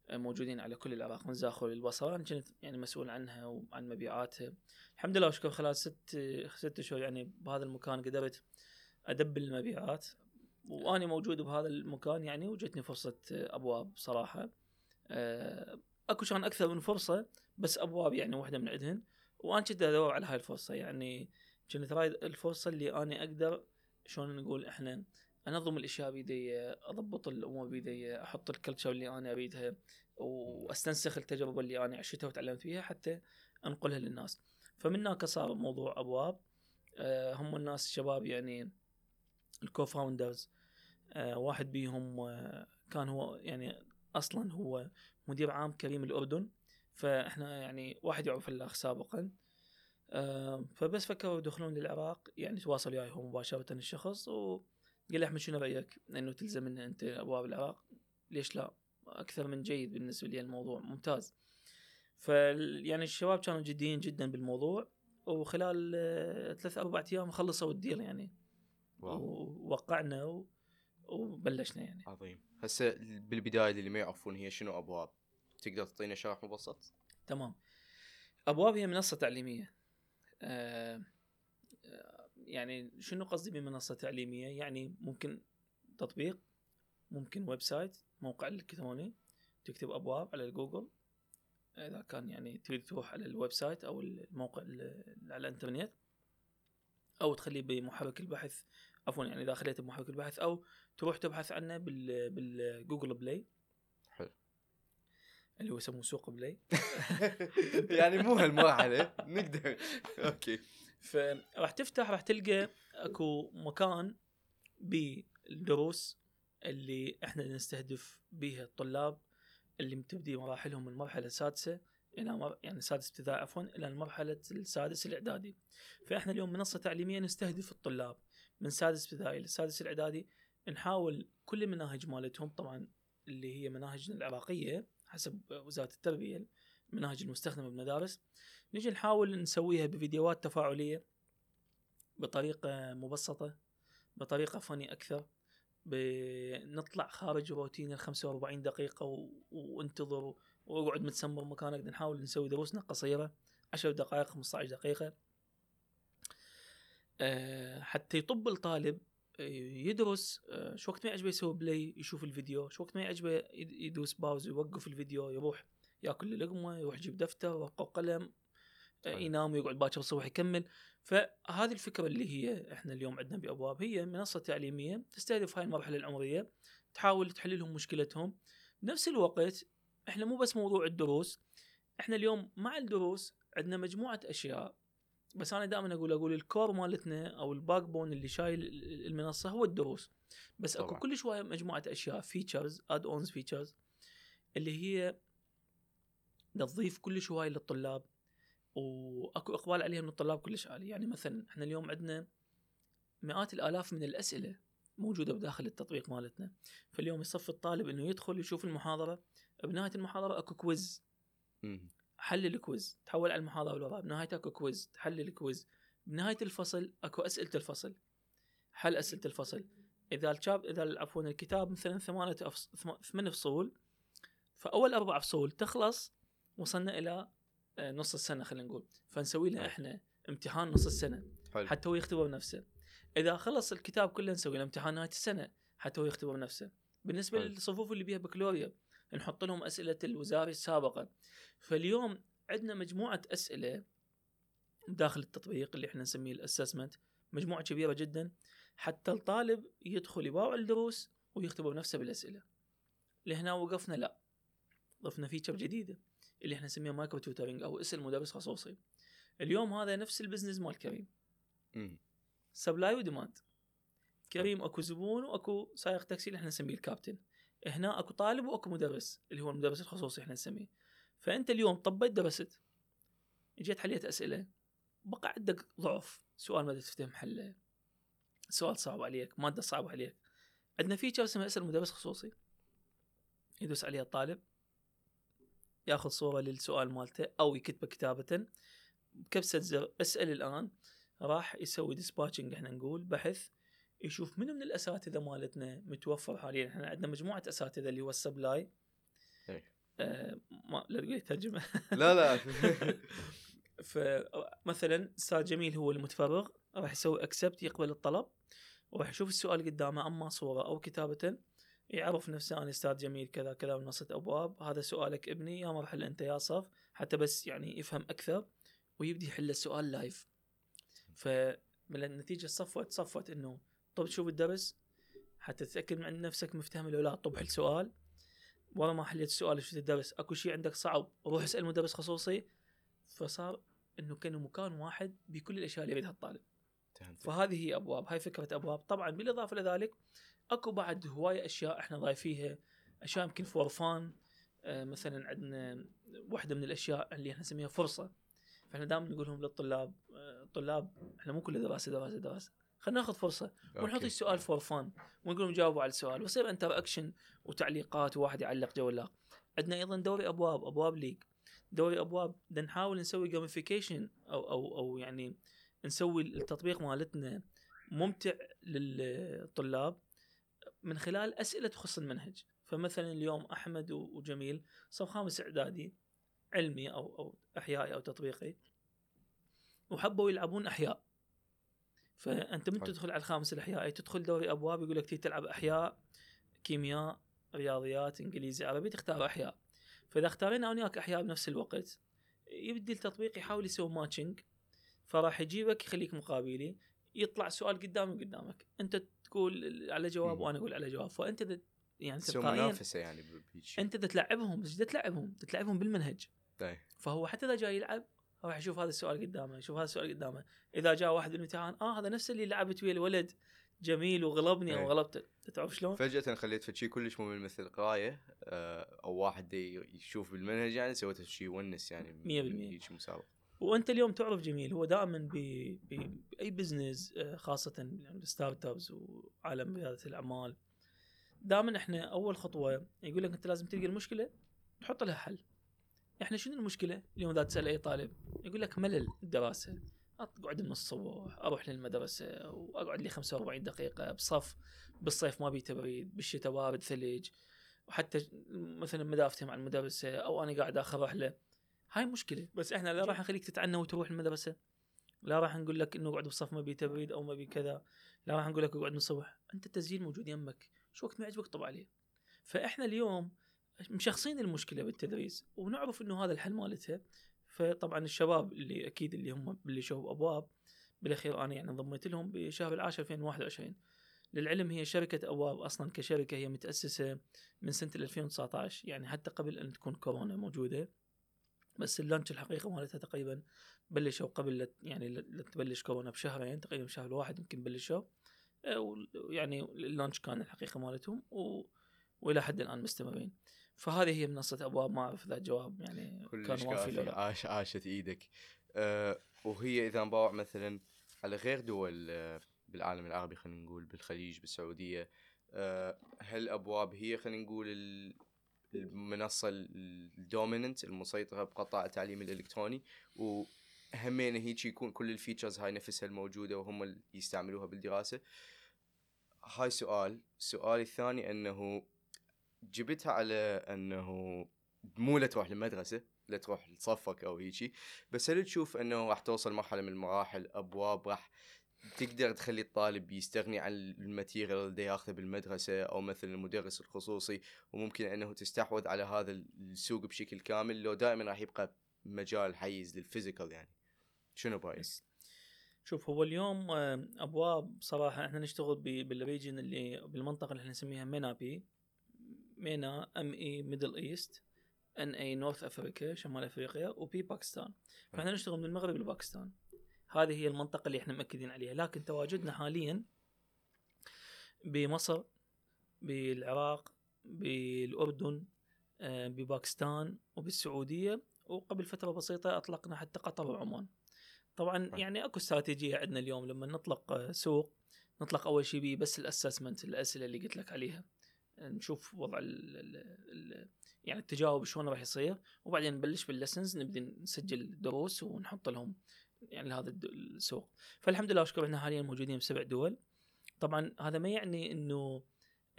آه، موجودين على كل العراق من زاخر للبصره أنا كنت يعني مسؤول عنها وعن مبيعاتها. الحمد لله وشكر خلال ست ست شهور يعني بهذا المكان قدرت ادبل المبيعات. واني موجود بهذا المكان يعني وجتني فرصة أبواب صراحة آه، اكو كان أكثر من فرصة بس أبواب يعني واحدة من عندهن. وأنا كنت أدور على هاي الفرصة يعني كنت رايد الفرصة اللي اني أقدر شلون نقول إحنا أنظم الأشياء بيدي أضبط الأمور بيدي أحط ال culture اللي أنا أريدها وأستنسخ التجربة اللي أنا عشتها وتعلمت فيها حتى أنقلها للناس. فمن هناك صار موضوع أبواب. آه، هم الناس الشباب يعني ال co-founders آه واحد بيهم آه كان هو يعني أصلا هو مدير عام كريم الأردن فإحنا يعني واحد يعرف اللاخ سابقا. فبس فكروا يدخلون للعراق يعني تواصل وياي هو مباشرة الشخص وقال لي أحمد شنو رأيك؟ إنه تلزم إن أنت أبواب العراق؟ ليش لا؟ أكثر من جيد بالنسبة لي الموضوع ممتاز. ف يعني الشباب كانوا جديين جدا بالموضوع وخلال آه، ثلاث أربع أيام خلصوا الديل يعني. واو. ووقعنا و... وبلشنا يعني. عظيم. هسه بالبداية اللي ما يعرفون هي شنو أبواب؟ تقدر تعطينا شرح مبسط؟ تمام. أبواب هي منصة تعليمية. آه آه، يعني شنو قصدي بمنصة تعليمية؟ يعني ممكن تطبيق ممكن website موقع إلكتروني. تكتب أبواب على الجوجل. إذا كان يعني تريد تروح على ال website أو الموقع ال- على الإنترنت. أو تخليه بمحرك البحث عفوا يعني إذا خليته بمحرك البحث أو تروح تبحث عنه بال بال Google Play. حلو. اللي هو يسموه سوق Play. *laughs* يعني مو هالمرحله نقدر. okay. فراح تفتح راح تلقى أكو مكان بالدروس اللي إحنا نستهدف بها الطلاب اللي تبدي مراحلهم من المرحله السادسة إلى مر... يعني سادس ابتدائي عفوا إلى المرحله السادس الإعدادي. فإحنا اليوم منصة تعليمية نستهدف الطلاب. من سادس ابتدائي للسادس الإعدادي نحاول كل المناهج مالتهم طبعا اللي هي مناهجنا العراقية حسب وزارة التربية المناهج المستخدمة بالمدارس نجي نحاول نسويها بفيديوهات تفاعلية بطريقة مبسطة بطريقة فني أكثر بنطلع خارج روتين ال 45 دقيقة و... وانتظر وأقعد متسمر مكانك نحاول نسوي دروسنا قصيرة 10 دقائق 15 دقيقة. حتى يطب الطالب آه، يدرس آه، شو وقت ما يعجبه يسوي play يشوف الفيديو شو وقت ما يعجبه يد- يدوس pause يوقف الفيديو يروح ياكل لقمه يروح يجيب دفتر ورقة وقلم آه،. ينام ويقعد باكر الصبح يكمل. فهذه الفكرة اللي هي إحنا اليوم عندنا بأبواب. هي منصة تعليمية تستهدف هاي المرحلة العمرية تحاول تحل لهم مشكلتهم. بنفس الوقت إحنا مو بس موضوع الدروس إحنا اليوم مع الدروس عندنا مجموعة أشياء بس أنا دائما أقول أقول ال core مالتنا أو ال backbone اللي شايل المنصة هو الدروس. بس أكو طبعاً. كل شوية مجموعة أشياء features add-ons features اللي هي تضيف كل شوية للطلاب. وأكو إقبال عليها من الطلاب كلش عالي. يعني مثلا إحنا اليوم عندنا مئات الآلاف من الأسئلة موجودة بداخل التطبيق مالتنا. فاليوم يصف الطالب إنه يدخل يشوف المحاضرة. بنهاية المحاضرة أكو quiz. حل ال quiz. تحول على المحاضرة اللي وراها بنهايتها أكو quiz. تحل ال quiz. بنهاية الفصل أكو أسئلة الفصل. حل أسئلة الفصل. إذا الشاب إذا عفوا الكتاب مثلا ثمانية أفص... ثم- ثمان فصول فأول أربع فصول تخلص وصلنا إلى آه، نص السنة خلينا نقول. فنسوي له إحنا امتحان نص السنة. حلو. حتى هو يختبر نفسه. إذا خلص الكتاب كله نسوي له امتحان نهاية السنة حتى هو يختبر نفسه. بالنسبة حلو. للصفوف اللي بيها بكالوريا نحط لهم أسئلة الوزاري السابقة. فاليوم عندنا مجموعة أسئلة داخل التطبيق اللي إحنا نسميه ال assessment مجموعة كبيرة جدا حتى الطالب يدخل يباوع الدروس ويختبر نفسه بالأسئلة. لهنا وقفنا لا ضفنا feature جديدة اللي إحنا نسميها micro tutoring أو اسم مدرس خصوصي. اليوم هذا نفس ال business مال كريم. supply و demand كريم أكو زبون وأكو سائق تاكسي اللي إحنا نسميه الكابتن هنا اكو طالب واكو مدرس اللي هو المدرس الخصوصي إحنا نسميه. فانت اليوم طبيت درست جيت حليت أسئلة بقى عندك ضعف. سؤال ما تفتهم حله. سؤال صعب عليك مادة صعبة عليك. عندنا feature اسمها اسأل مدرس خصوصي. يدوس عليها الطالب ياخذ صورة للسؤال مالته أو يكتبه كتابة. بكبسة زر اسأل الآن. راح يسوي dispatching إحنا نقول بحث. يشوف منو من الأساتذة مالتنا متوفر حاليا. إحنا عندنا مجموعة أساتذة اللي هو ال supply. إيه. آه ما لا تقول ترجمة. لا لا. *laughs* فمثلا أستاذ جميل هو المتفرغ راح يسوي accept يقبل الطلب وراح يشوف السؤال قدامه أما صورة أو كتابة يعرف نفسه أنا أستاذ جميل كذا كذا منصه أبواب هذا سؤالك ابني يا مرحلة أنت يا صف. حتى بس يعني يفهم أكثر ويبدي يحل السؤال لايف فمن النتيجة صفت صفت إنه طب شوف الدرس حتى تتأكد من نفسك مفتهم ولا لا. طب حل سؤال. ورا ما حليت السؤال شفت الدرس أكو شيء عندك صعب روح اسأل مدرس خصوصي. فصار إنه كانه مكان واحد بكل الأشياء اللي يريدها الطالب. فهذه هي أبواب هاي فكرة أبواب. طبعا بالإضافة لذلك أكو بعد هواية أشياء إحنا ضايفيها. أشياء يمكن for fun آه مثلا عندنا واحدة من الأشياء اللي إحنا نسميها فرصة. فإحنا دائما نقول لهم للطلاب. آه، الطلاب إحنا مو كل دراسة دراسة دراسة. خلينا ناخذ فرصة. ونحط. السؤال for fun ونقول لهم جاوبوا على السؤال. ويصير interaction وتعليقات وواحد يعلق جولاق عندنا أيضا دوري أبواب أبواب league. دوري أبواب. بدنا نحاول نسوي gamification أو أو أو يعني نسوي التطبيق مالتنا ممتع للطلاب من خلال أسئلة تخص المنهج. فمثلا اليوم أحمد وجميل صف خامس اعدادي علمي أو أو إحيائي أو تطبيقي وحبوا يلعبون أحياء. فأنت من. تدخل على الخامس الاحيائي تدخل دوري أبواب يقول لك تيجي تلعب أحياء كيمياء رياضيات إنجليزي عربي تختار أحياء. فإذا اختارينا أنا وياك أحياء بنفس الوقت يبدي التطبيق يحاول يسوي ماتشنج فراح يجيبك يخليك مقابلي يطلع سؤال قدامي قدامك أنت تقول على جواب. وأنا أقول على جواب. فأنت إذا- يعني تسوي تلقائيا منافسة يعني أنت تلعبهم بس تلعبهم؟ تلعبهم بالمنهج. إيه. فهو حتى إذا جاي يلعب راح يشوف هذا السؤال قدامه يشوف هذا السؤال قدامه إذا جاء واحد بالامتحان آه هذا نفس اللي لعبت ويا الولد جميل وغلبني أو إيه. غلبته تعرف شلون؟ فجأة خليت في شيء كلش ممل مثل آه، أو واحد يشوف بالمنهج يعني سويت شيء يونس يعني مية بالمية. هيك مسابقة وأنت اليوم تعرف جميل هو دائما. بأي business آه، خاصة يعني ال startups وعالم رياده الأعمال دائما إحنا أول خطوة يقول لك أنت لازم تلقى المشكلة تحط لها حل إحنا شنو المشكلة؟ اليوم اذا تسأل أي طالب يقول لك ملل الدراسة. أقعد من الصبح أروح للمدرسة وأقعد لي 45 دقيقة بصف بالصيف ما بي تبريد بالشتاء بارد ثلج. وحتى مثلا مدافتي مع المدرسة أو أنا قاعد آخر رحلة. هاي مشكلة. بس إحنا لا راح نخليك تتعنى وتروح المدرسة. لا راح نقول لك إنه اقعد بالصف ما بي تبريد أو ما بي كذا. لا راح نقول لك اقعد من الصبح. أنت التسجيل موجود يمك. شو وقت ما يعجبك طب عليه. فإحنا اليوم مشخصين المشكلة بالتدريس ونعرف إنه هذا الحل مالتها. فطبعا الشباب اللي أكيد اللي هم اللي شوفوا أبواب بالأخير أنا يعني انضميت لهم بشهر العاشر 2021 للعلم هي شركة أبواب أصلا كشركة هي متأسسة من سنة 2019 يعني حتى قبل أن تكون كورونا موجودة. بس اللانش الحقيقة مالتها تقريبا بلشوا قبل يعني تبلش كورونا بشهرين تقريبا شهر واحد يمكن بلشوا. آه، وال- يعني اللانش كان الحقيقة مالتهم و... وإلى حد الآن مستمرين. فهذه هي منصة أبواب ما أعرف إذا جواب يعني كان وافي لو لا. عاش عاشت إيدك. آه، وهي إذا نباوع مثلا على غير دول آه، بالعالم العربي خلينا نقول بالخليج بالسعودية آه، هل أبواب هي خلينا نقول ال- المنصة ال dominant المسيطرة بقطاع التعليم الإلكتروني؟ وهمين هيك يكون كل ال features هاي نفسها الموجودة وهم اللي يستعملوها بالدراسة؟ هاي سؤال. السؤال الثاني أنه جبتها على أنه مو لا تروح للمدرسة لا تروح لصفك أو هيجي بس هل تشوف أنه راح توصل مرحلة من المراحل أبواب راح تقدر تخلي الطالب يستغني عن ال material اللي ياخذه بالمدرسة أو مثلا المدرس الخصوصي وممكن أنه تستحوذ على هذا السوق بشكل كامل لو دائما راح يبقى مجال حيز لل physical يعني شنو برأيك؟ yes. شوف هو اليوم آه، أبواب صراحة إحنا نشتغل بال region اللي بالمنطقة اللي إحنا نسميها MENA بي MENA ام اي Middle East ان اي نورث افريقيا شمال افريقيا وبي باكستان فإحنا نشتغل من المغرب لباكستان هذه هي المنطقة اللي إحنا مأكدين عليها. لكن تواجدنا حاليا بمصر بالعراق بالأردن آه، بباكستان وبالسعودية. وقبل فترة بسيطة أطلقنا حتى قطر وعمان. طبعا نعم. يعني أكو استراتيجية عندنا اليوم. لما نطلق آه، سوق نطلق أول شيء بس الأسسمنت الأسئلة اللي قلت لك عليها. نشوف وضع ال ال يعني التجاوب شلون راح يصير وبعدين نبلش باللسنز نبدا نسجل دروس ونحط لهم يعني لهذا السوق. فالحمد لله وشكر إحنا حاليا موجودين بسبع دول. طبعا هذا ما يعني إنه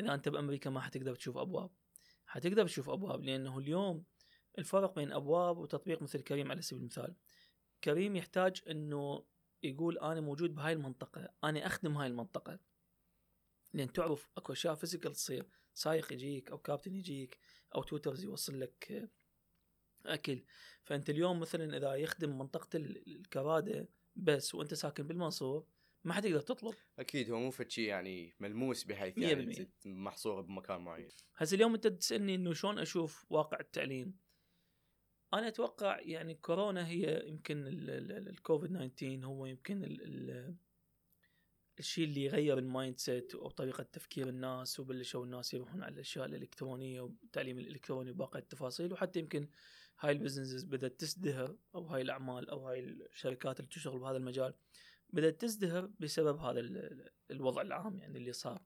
إذا أنت بأمريكا ما حتقدر تشوف أبواب. حتقدر تشوف أبواب لأنه اليوم الفرق بين أبواب وتطبيق مثل كريم على سبيل المثال. كريم يحتاج إنه يقول أنا موجود بهاي المنطقة أنا أخدم هاي المنطقة. لأن تعرف أكو أشياء physical تصير. سايق يجيك أو كابتن يجيك أو tutors يوصل لك آه، أكل. فأنت اليوم مثلا إذا يخدم منطقة ال- الكراده بس وأنت ساكن بالمنصور ما حتقدر تطلب. أكيد هو مو physi يعني ملموس بحيث يعني محصور بمكان معين. هسه اليوم أنت تسألني إنه شلون أشوف واقع التعليم؟ أنا أتوقع يعني كورونا هي يمكن ال- ال- ال- الكوفيد 19 هو يمكن ال ال الشيء اللي يغير ال mindset أو طريقه تفكير الناس وبلشوا الناس يروحون على الأشياء الإلكترونية والتعليم الإلكتروني وباقي التفاصيل وحتى يمكن هاي ال businesses بدأت تزدهر أو هاي الأعمال أو هاي الشركات اللي تشتغل بهذا المجال بدأت تزدهر بسبب هذا ال- ال- الوضع العام يعني اللي صار.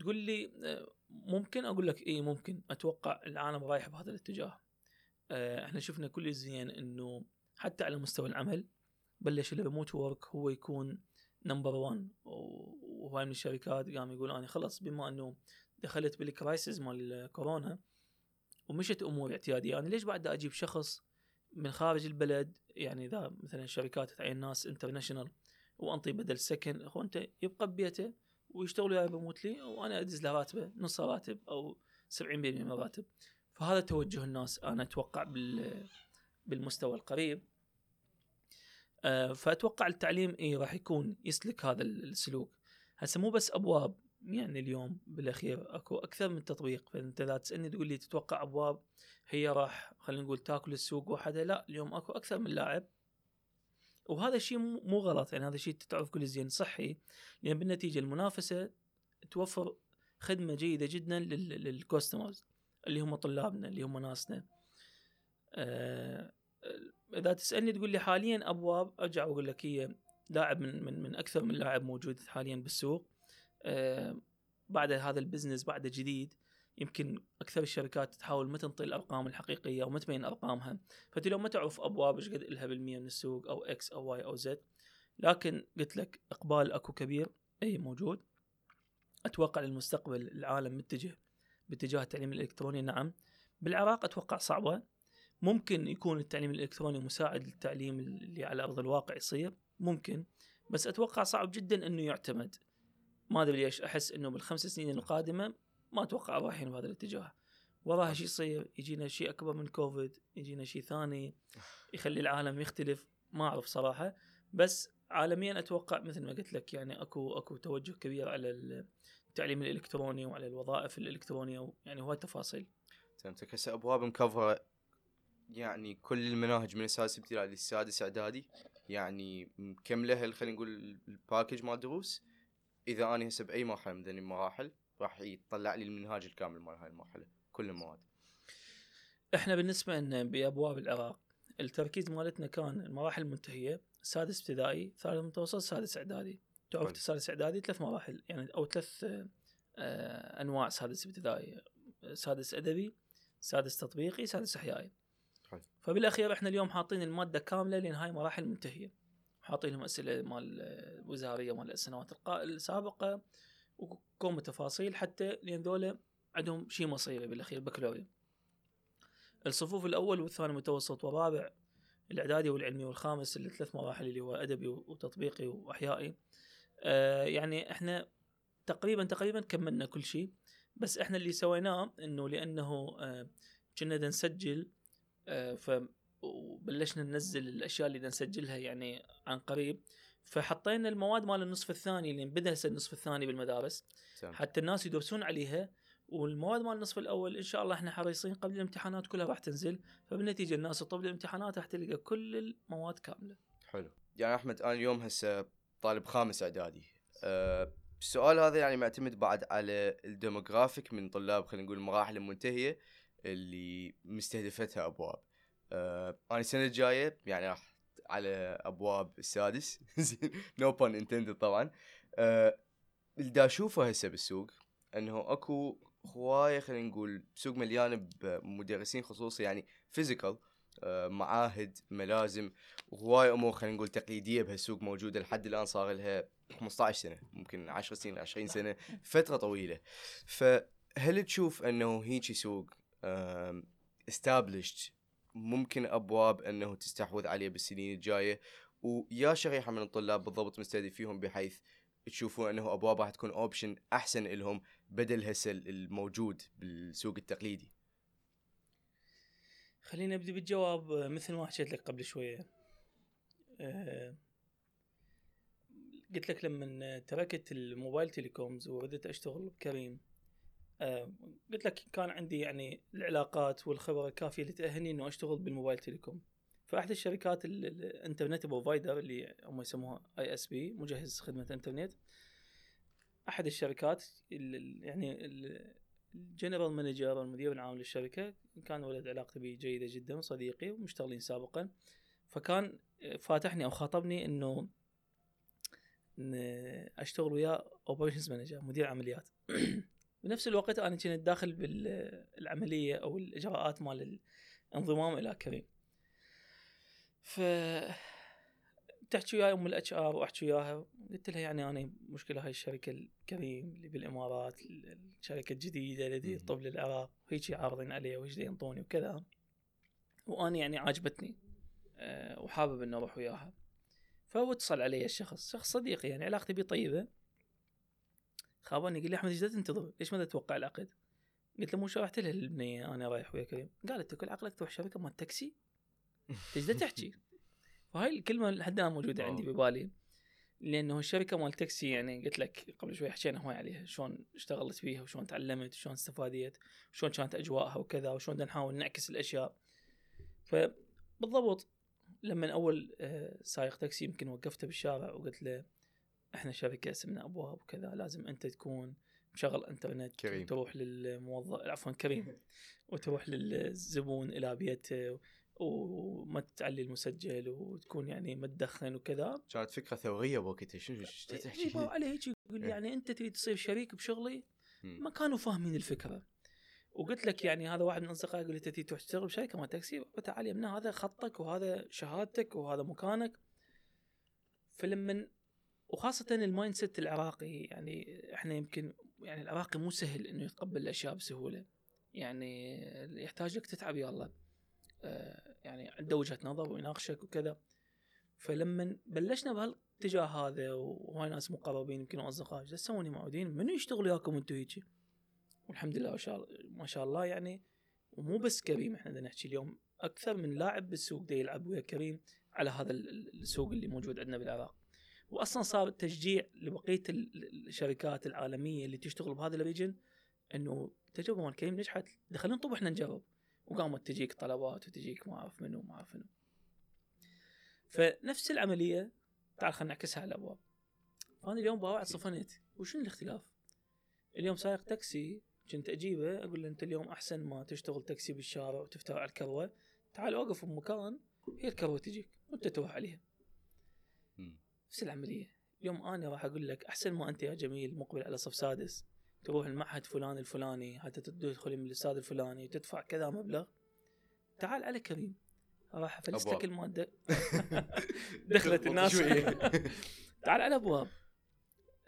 تقول لي ممكن؟ أقول لك اي ممكن. أتوقع العالم رايح بهذا الاتجاه. آه، إحنا شفنا كل زين إنه حتى على مستوى العمل بلش ال remote work هو يكون number 1 وهاي من الشركات قام يقول أنا خلص بما أنه دخلت بال crisis مال كورونا ومشت أمور اعتيادية. أنا ليش بعد أجيب شخص من خارج البلد؟ يعني إذا مثلا الشركات تعين ناس international وأنطي بدل سكن هو أنت يبقى ببيته ويشتغل وياي remotely وأنا أدز له راتبه نص راتب أو 70% من الراتب فهذا توجه الناس أنا أتوقع بال بالمستوى القريب. فأتوقع التعليم اي راح يكون يسلك هذا السلوك. هسه مو بس أبواب يعني اليوم بالأخير أكو أكثر من تطبيق. فانت اذا تسألني تقول لي تتوقع أبواب هي راح خلينا نقول تاكل السوق وحدها لا اليوم أكو أكثر من لاعب. وهذا الشيء مو غلط يعني هذا الشيء تعرف كل زين صحي. لأن بالنتيجة المنافسة توفر خدمة جيدة جدا لل customers اللي هم طلابنا اللي هم ناسنا. آه إذا تسألني تقول لي حاليا أبواب أرجع واقول لك هي لاعب من من من أكثر من لاعب موجود حاليا بالسوق. آه بعد هذا ال business بعد جديد يمكن أكثر الشركات تحاول ما تنطي الأرقام الحقيقية وما تبين أرقامها. فأنت لو ما تعرف أبواب إيش قد لها بالمية من السوق أو X أو Y أو Z. لكن قلت لك إقبال أكو كبير أي موجود. أتوقع للمستقبل العالم متجه باتجاه التعليم الإلكتروني نعم. بالعراق أتوقع صعبة. ممكن يكون التعليم الإلكتروني مساعد للتعليم اللي على أرض الواقع يصير ممكن بس أتوقع صعب جدا إنه يعتمد. ما أدري ليش أحس إنه بالخمس سنين القادمة ما أتوقع رايحين بهذا الاتجاه. وراها شيء يصير يجينا شيء أكبر من كوفيد يجينا شيء ثاني يخلي العالم يختلف ما أعرف صراحة. بس عالميا أتوقع مثل ما قلت لك يعني أكو أكو توجه كبير على التعليم الإلكتروني وعلى الوظائف الإلكترونية يعني هواي تفاصيل. فهمتك. هسه أبواب م cover ة يعني كل المناهج من السادس ابتدائي للسادس اعدادي يعني مكمله خلينا نقول ال package مال دروس. إذا أنا هسه بأي مرحلة من المراحل راح يطلع لي المنهاج الكامل مال هاي المرحلة كل المواد. إحنا بالنسبة لنا بأبواب العراق التركيز مالتنا كان المراحل المنتهية سادس ابتدائي ثالث متوسط سادس اعدادي. تعرف سادس اعدادي ثلاث مراحل يعني أو ثلاث آه أنواع سادس ابتدائي. سادس أدبي سادس تطبيقي سادس إحيائي. حلو. فبالأخير إحنا اليوم حاطين المادة كاملة لأن هاي مراحل منتهية. حاطين لهم أسئلة مال وزاريه مال السنوات السابقة وكم تفاصيل حتى لأن ذولا عندهم شيء مصيري بالأخير بكالوريا الصفوف الأول والثاني متوسط والرابع الإعدادي والعلمي والخامس الثلاث مراحل اللي هو أدبي وتطبيقي وأحيائي. آه يعني إحنا تقريبا تقريبا كملنا كل شيء بس إحنا اللي سويناه إنه لأنه آه كنا نسجل آه ف وبلشنا ننزل الأشياء اللي نسجلها يعني عن قريب فحطينا المواد مال النصف الثاني اللي بدا هسه النصف الثاني بالمدارس سم. حتى الناس يدرسون عليها والمواد مال النصف الأول إن شاء الله إحنا حريصين قبل الامتحانات كلها راح تنزل فبالنتيجة الناس تطلب الامتحانات راح تلقى كل المواد كاملة. حلو. يعني أحمد أنا اليوم هسه طالب خامس إعدادي. أه السؤال هذا يعني معتمد بعد على الديموغرافيك من طلاب خلينا نقول المراحل المنتهية اللي مستهدفتها أبواب. أه أنا السنة الجاية يعني راح على أبواب السادس. no pun intended طبعا. أه اللي أشوفه هسه بالسوق إنه أكو هواية خلينا نقول سوق مليان بمدرسين خصوصي يعني physical أه معاهد ملازم وهواي أمور خلينا نقول تقليدية بهالسوق موجودة لحد الآن صار لها 15 سنة ممكن 10 سنين 20 سنة فترة طويلة. فهل تشوف إنه هيجي سوق established ممكن أبواب أنه تستحوذ عليه بالسنين الجاية ويا شريحة من الطلاب بالضبط مستهدفيهم بحيث تشوفون أنه ابواب راح تكون option أحسن لهم بدل هسه الموجود بالسوق التقليدي. خلينا نبدأ بالجواب مثل ما حكيت لك قبل شوية. أه قلت لك لما تركت ال mobile telecoms وبدأت أشتغل بكريم آه، قلت لك كان عندي يعني العلاقات والخبرة الكافية اللي تأهلني إنه أشتغل بال mobile telecom. فأحد الشركات ال internet provider اللي هم يسموها ISP مجهز خدمة انترنت أحد الشركات يعني ال general manager المدير العام للشركة كان ولد علاقتي به جيدة جدا وصديقي ومشتغلين سابقا. فكان فاتحني أو خاطبني إنه أشتغل وياه operations manager مدير عمليات. *clears throat* بنفس الوقت أنا كنت داخل بالعملية أو الإجراءات مال انضمام إلى كريم. ف تحكي ويا ام ال HR واحكي وياها قلت لها يعني أنا مشكلة هاي الشركة الكريم اللي بالإمارات الشركة الجديدة اللي تطب للعراق هيك عارضين علي وهيك ينطوني وكذا. وأنا يعني عاجبتني أه وحابب إني أروح وياها. فهو اتصل علي الشخص شخص صديقي يعني علاقتي بيه طيبة. خابرني قال لي أحمد إيش تنتظر؟ ليش ما تتوقع العقد؟ قلت له مو شرحت له البنيه أنا رايح ويا كريم قالت كل عقلك تروح شركه مال تاكسي إيش تحكي؟ *laughs* فهاي الكلمة لحد الآن موجودة عندي ببالي لأنه الشركة مال تاكسي يعني قلت لك قبل شوي حكينا هواي عليها شلون اشتغلت فيها وشلون تعلمت وشلون استفاديت وشلون كانت أجواءها وكذا وشلون نحاول نعكس الأشياء فبالضبط لما أول آه، سايق تاكسي يمكن وقفته بالشارع وقلت له إحنا شركه اسمنا ابواب وكذا لازم أنت تكون مشغل إنترنت كريم. تروح للموظف عفوا كريم *laughs* وتروح للزبون إلى بيته وما تعلي المسجل وتكون يعني ما تدخن وكذا كانت فكرة ثورية بوقتها شنو إيش تحكي؟ يجيبوا عليه هيك يقول إيه. يعني أنت تريد تصير شريك بشغلي. ما كانوا فاهمين الفكرة وقلت لك يعني هذا واحد من أصدقائي يقول لي تريد تروح تشتغل بشركه ما تاكسي تعال يمنا هذا خطك وهذا شهادتك وهذا مكانك فلما وخاصة ال mindset العراقي يعني إحنا يمكن يعني العراقي مو سهل إنه يتقبل الأشياء بسهولة. يعني يحتاج لك تتعب يلا آه يعني عنده وجهة نظر ويناقشك وكذا. فلما بلشنا بهالاتجاه هذا وهاي ناس مقربين يمكن اصدقاء إيش تسوون معودين منو يشتغل وياكم أنتم هيجي؟ والحمد لله ما شاء الله يعني. ومو بس كريم إحنا نحكي اليوم أكثر من لاعب بالسوق دا يلعب ويا كريم على هذا ال- ال- السوق اللي موجود عندنا بالعراق. واصلا صار تشجيع لبقية ال- الشركات العالمية اللي تشتغل بهذا الريجن إنه تجربة مال كريم نجحت. خلينا نطب إحنا نجرب. وقامت تجيك طلبات وتجيك ما أعرف منو ما أعرف منو. فنفس العملية تعال خلينا نعكسها على الأبواب. فانا اليوم باوعد صفنت وشنو الاختلاف؟ اليوم سايق تاكسي كنت أجيبه أقول له أنت اليوم أحسن ما تشتغل تاكسي بالشارع وتفتح على الكروة. تعال أوقف بمكان هي الكروة تجيك وأنت تروح عليها. نفس العملية. اليوم أنا راح أقول لك أحسن ما أنت يا جميل مقبل على صف سادس. تروح المعهد فلان الفلاني حتى تدخل من الأستاذ الفلاني وتدفع كذا مبلغ. تعال على كريم. راح أبواب. المادة. *laughs* *laughs* دخلت الناس. *laughs* تعال على أبواب.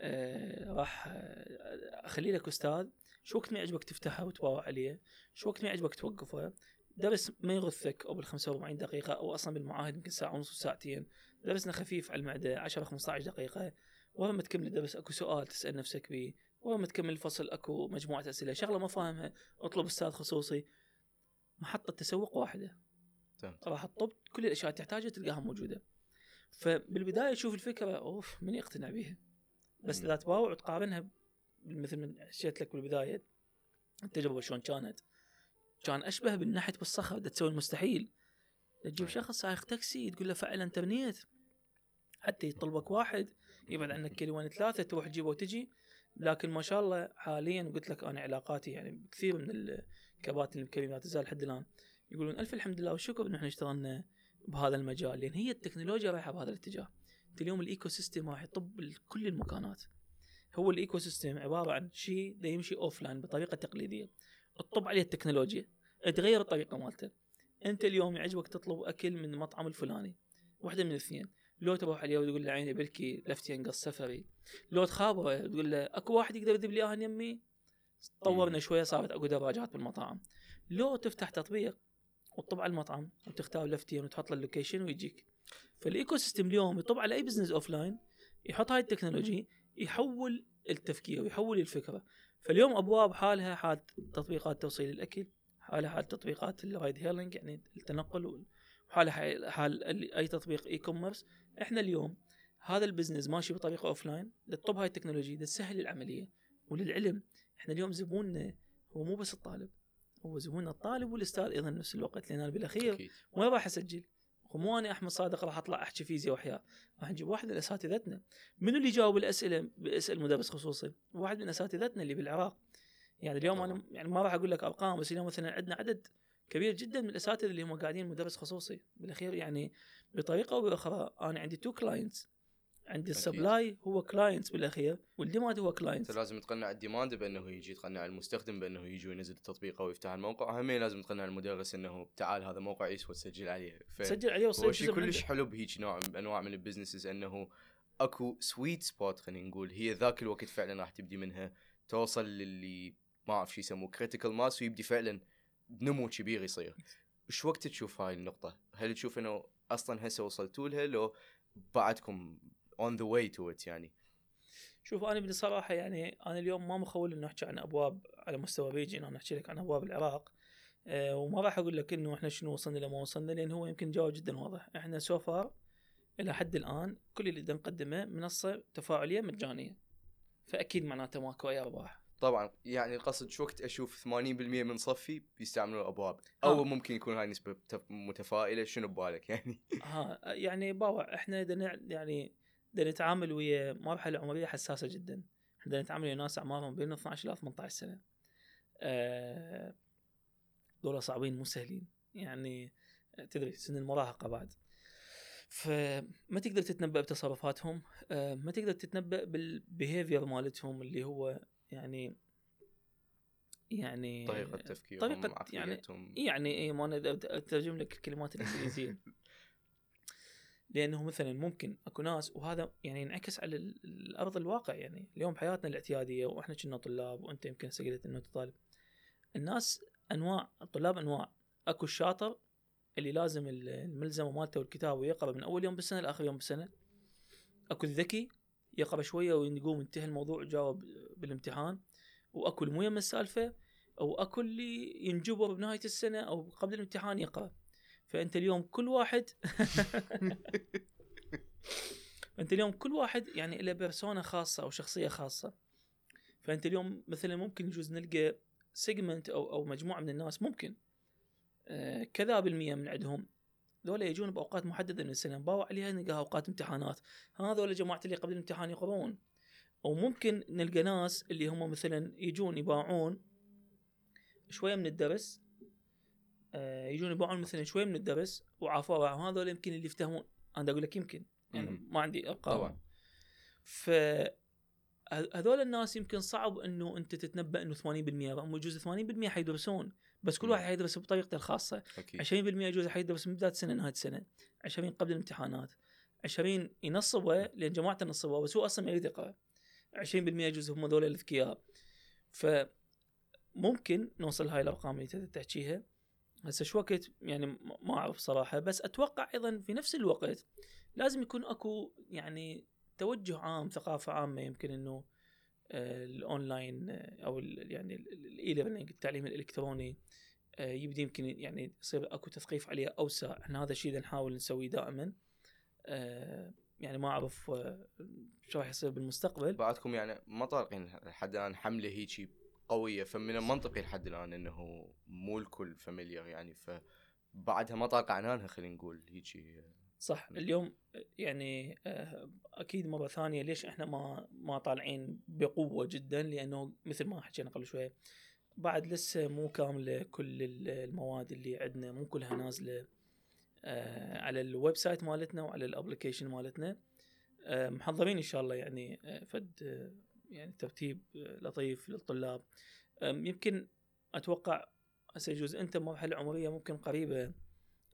آه راح آه، أخلي لك أستاذ. شو وقت ما يعجبك تفتحه وتباوع عليه؟ شو وقت ما يعجبك توقفه؟ درس ما يغثك أو بال 45 دقيقة أو أصلا بالمعاهد يمكن ساعة ونص وساعتين. درسنا خفيف على المعدة 10 15 دقيقة. ورا ما تكمل الدرس أكو سؤال تسأل نفسك به ورا ما تكمل الفصل أكو مجموعة أسئلة. شغلة ما فاهمها اطلب أستاذ خصوصي. محطة تسوق واحدة. راح تطب كل الأشياء اللي تحتاجها تلقاها موجودة. فبالبداية تشوف الفكرة أوف من يقتنع بها بس. إذا تباوع وتقارنها مثل ما حكيت لك بالبداية التجربة شلون كانت؟ كان أشبه بالنحت بالصخر تسوي المستحيل. تجيب. شخص سايق تاكسي تقول له فعل انترنت حتى يطلبك واحد يبعد عنك كيلوين ثلاثة تروح تجيبه وتجي. لكن ما شاء الله حاليا قلت لك أنا علاقاتي يعني كثير من الكباتن الكريم لا تزال لحد الآن. يقولون ألف الحمد لله والشكر ان إحنا اشتغلنا بهذا المجال. لأن هي التكنولوجيا رايحة بهذا الاتجاه. انت اليوم ال ecosystem راح يطب لكل المكانات. هو ال ecosystem عبارة عن شيء دا يمشي offline بطريقة تقليدية. تطب عليه التكنولوجيا. تغير الطريقة مالته. أنت اليوم يعجبك تطلب أكل من المطعم الفلاني. واحدة من الاثنين. لو تروح عليه وتقول له عيني بلكي لفتي ينقص سفري لو تخابره تقول له أكو واحد يقدر يذب لي اياها يمي؟ طورنا شوية صارت أكو دراجات بالمطاعم. لو تفتح تطبيق وتطب على المطعم وتختار لفتين وتحط له ال location ويجيك. فال ecosystem اليوم يطب على أي business offline يحط هاي ال technology يحول التفكير ويحول الفكرة. فاليوم أبواب حالها حال تطبيقات توصيل الأكل حالها حال تطبيقات ال ride hailing يعني التنقل حال, حال ال- أي تطبيق e-commerce إحنا اليوم هذا ال business ماشي بطريقة offline تطب هاي ال technology ده تسهل العملية وللعلم. إحنا اليوم زبوننا هو مو بس الطالب هو زبوننا الطالب والأستاذ أيضا نفس الوقت لأن أنا بالأخير وين راح أسجل؟ مو أنا أحمد صادق راح أطلع أحكي فيزياء وأحياء. راح نجيب واحد من أساتذتنا. منو اللي يجاوب الأسئلة؟ بيسال مدرس خصوصي. واحد من أساتذتنا اللي بالعراق. يعني اليوم أنا. يعني ما راح أقول لك أرقام بس اليوم مثلا عندنا عدد كبير جدا من الأساتذة اللي هم قاعدين مدرس خصوصي. بالأخير يعني بطريقة أو بأخرى أنا عندي two clients عندي ال supply هو clients بالأخير وال demand هو clients أنت لازم تقنع ال demand بأنه يجي تقنع المستخدم بأنه يجي وينزل التطبيق أو يفتح الموقع. همين لازم تقنع المدرس إنه تعال هذا موقع يسوى تسجل عليه. ف... تسجل عليه وصير شيء كلش. حلو بهيك نوع من أنواع من ال businesses أنه أكو sweet spot خلينا نقول. هي ذاك الوقت فعلا راح تبدي منها توصل للي ما أعرف شو يسموه critical mass ويبدي فعلا نمو كبير يصير. وش وقت تشوف هاي النقطة؟ هل تشوف إنه أصلا هسه وصلتوا لها لو بعدكم on the way to it يعني؟ شوف أنا بصراحة يعني أنا اليوم ما مخول إنه أحكي عن أبواب على مستوى region أنا أحكي لك عن أبواب العراق. أه وما راح أقول لك إنه إحنا شنو وصلنا لما وصلنا لأن هو يمكن جواب جدا واضح. إحنا so far إلى حد الآن كل اللي نقدمه منصة تفاعلية مجانيه فأكيد معناته ماكو أي أرباح. طبعا يعني القصد شو وقت أشوف 80% من صف بيستعملوا ابواب أو آه. ممكن يكون هاي نسبة متف- متفائلة شنو ببالك يعني؟ *laughs* ها يعني باوع إحنا يعني بدنا نتعامل ويا مرحلة عمرية حساسة جدا. إحنا نتعامل ويا ناس أعمارهم بين 12 إلى 18 سنة. آه، دول صعبين مو سهلين. يعني تدري سن المراهقة بعد. فما تقدر تتنبأ بتصرفاتهم. آه، ما تقدر تتنبأ بالبيهيفير مالتهم اللي هو يعني يعني طريقة تفكيرهم طريقة يعني عقليتهم. يعني اي ما أنا أترجم لك الكلمات الانجليزيه *laughs* لأنه مثلا ممكن أكو ناس وهذا يعني ينعكس على ال- الأرض الواقع يعني. اليوم بحياتنا الاعتيادية وإحنا كنا طلاب وأنت يمكن هسه قلت إنه طالب. الناس أنواع الطلاب أنواع. أكو الشاطر اللي لازم ال- الملزمة مالته والكتاب ويقرأ من أول يوم بالسنة لآخر يوم بالسنة. أكو الذكي يقرأ شوية ويقوم ينتهي الموضوع ويجاوب بالامتحان وأكو المو يم السالفة أو أكو اللي ينجبر بنهاية السنة أو قبل الامتحان يقرأ. فأنت اليوم كل واحد *laughs* أنت اليوم كل واحد يعني له بيرسونا خاصة أو شخصية خاصة. فأنت اليوم مثلا ممكن يجوز نلقى سيجمنت أو أو مجموعة من الناس ممكن آه كذا بالمية من عندهم. ذولا يجون بأوقات محددة من السنة باوع عليها نلقاها أوقات امتحانات. هذول جماعة اللي قبل الامتحان يقرون. أو ممكن نلقى ناس اللي هم مثلا يجون يباعون شوية من الدرس آه يجون يباعون مثلا شوية من الدرس وعافوا هذول يمكن اللي يفتهمون. أنا أقول لك يمكن يعني. ما عندي أرقام. طبعا. ف هذول الناس يمكن صعب إنه أنت تتنبأ إنه 80% هم يجوز 80% حيدرسون. بس كل. واحد حيدرس بطريقته الخاصة. أكيد. 20% يجوز حيدرس من بداية السنة نهاية السنة 20 قبل الامتحانات. 20 ينصبه لأن جماعته نصبوه بس هو أصلا ما يريد يقرأ. 20% يجوز هم ذول الأذكياء. فممكن نوصل هاي الأرقام اللي انت تحكيها. هسه شو وقت؟ يعني ما أعرف صراحة بس أتوقع أيضا في نفس الوقت لازم يكون أكو يعني توجه عام ثقافة عامة يمكن إنه آه، الأونلاين آه، أو ال- يعني ال e-learning التعليم الإلكتروني آه، يبدي يمكن يعني يصير أكو تثقيف عليه أوسع. إحنا هذا الشيء نحاول نسويه دائما يعني ما أعرف آه، شو راح يصير بالمستقبل. بعدكم يعني ما طارقين لحد الآن حملة هيجي قوية فمن المنطقي لحد الآن إنه مو الكل فاميليار يعني فبعدها ما طاق عنانها خلينا نقول هيجي صح اليوم يعني آه، أكيد مرة ثانية ليش إحنا ما ما طالعين بقوة جدا لأنه مثل ما حكينا قبل شوية بعد لسه مو كاملة كل ال- المواد اللي عندنا مو كلها نازلة. آه، على ال website مالتنا وعلى ال application مالتنا. آه، محضرين إن شاء الله يعني آه، فد آه، يعني ترتيب آه، لطيف للطلاب. يمكن أتوقع هسه يجوز أنت مرحله عمرية ممكن قريبة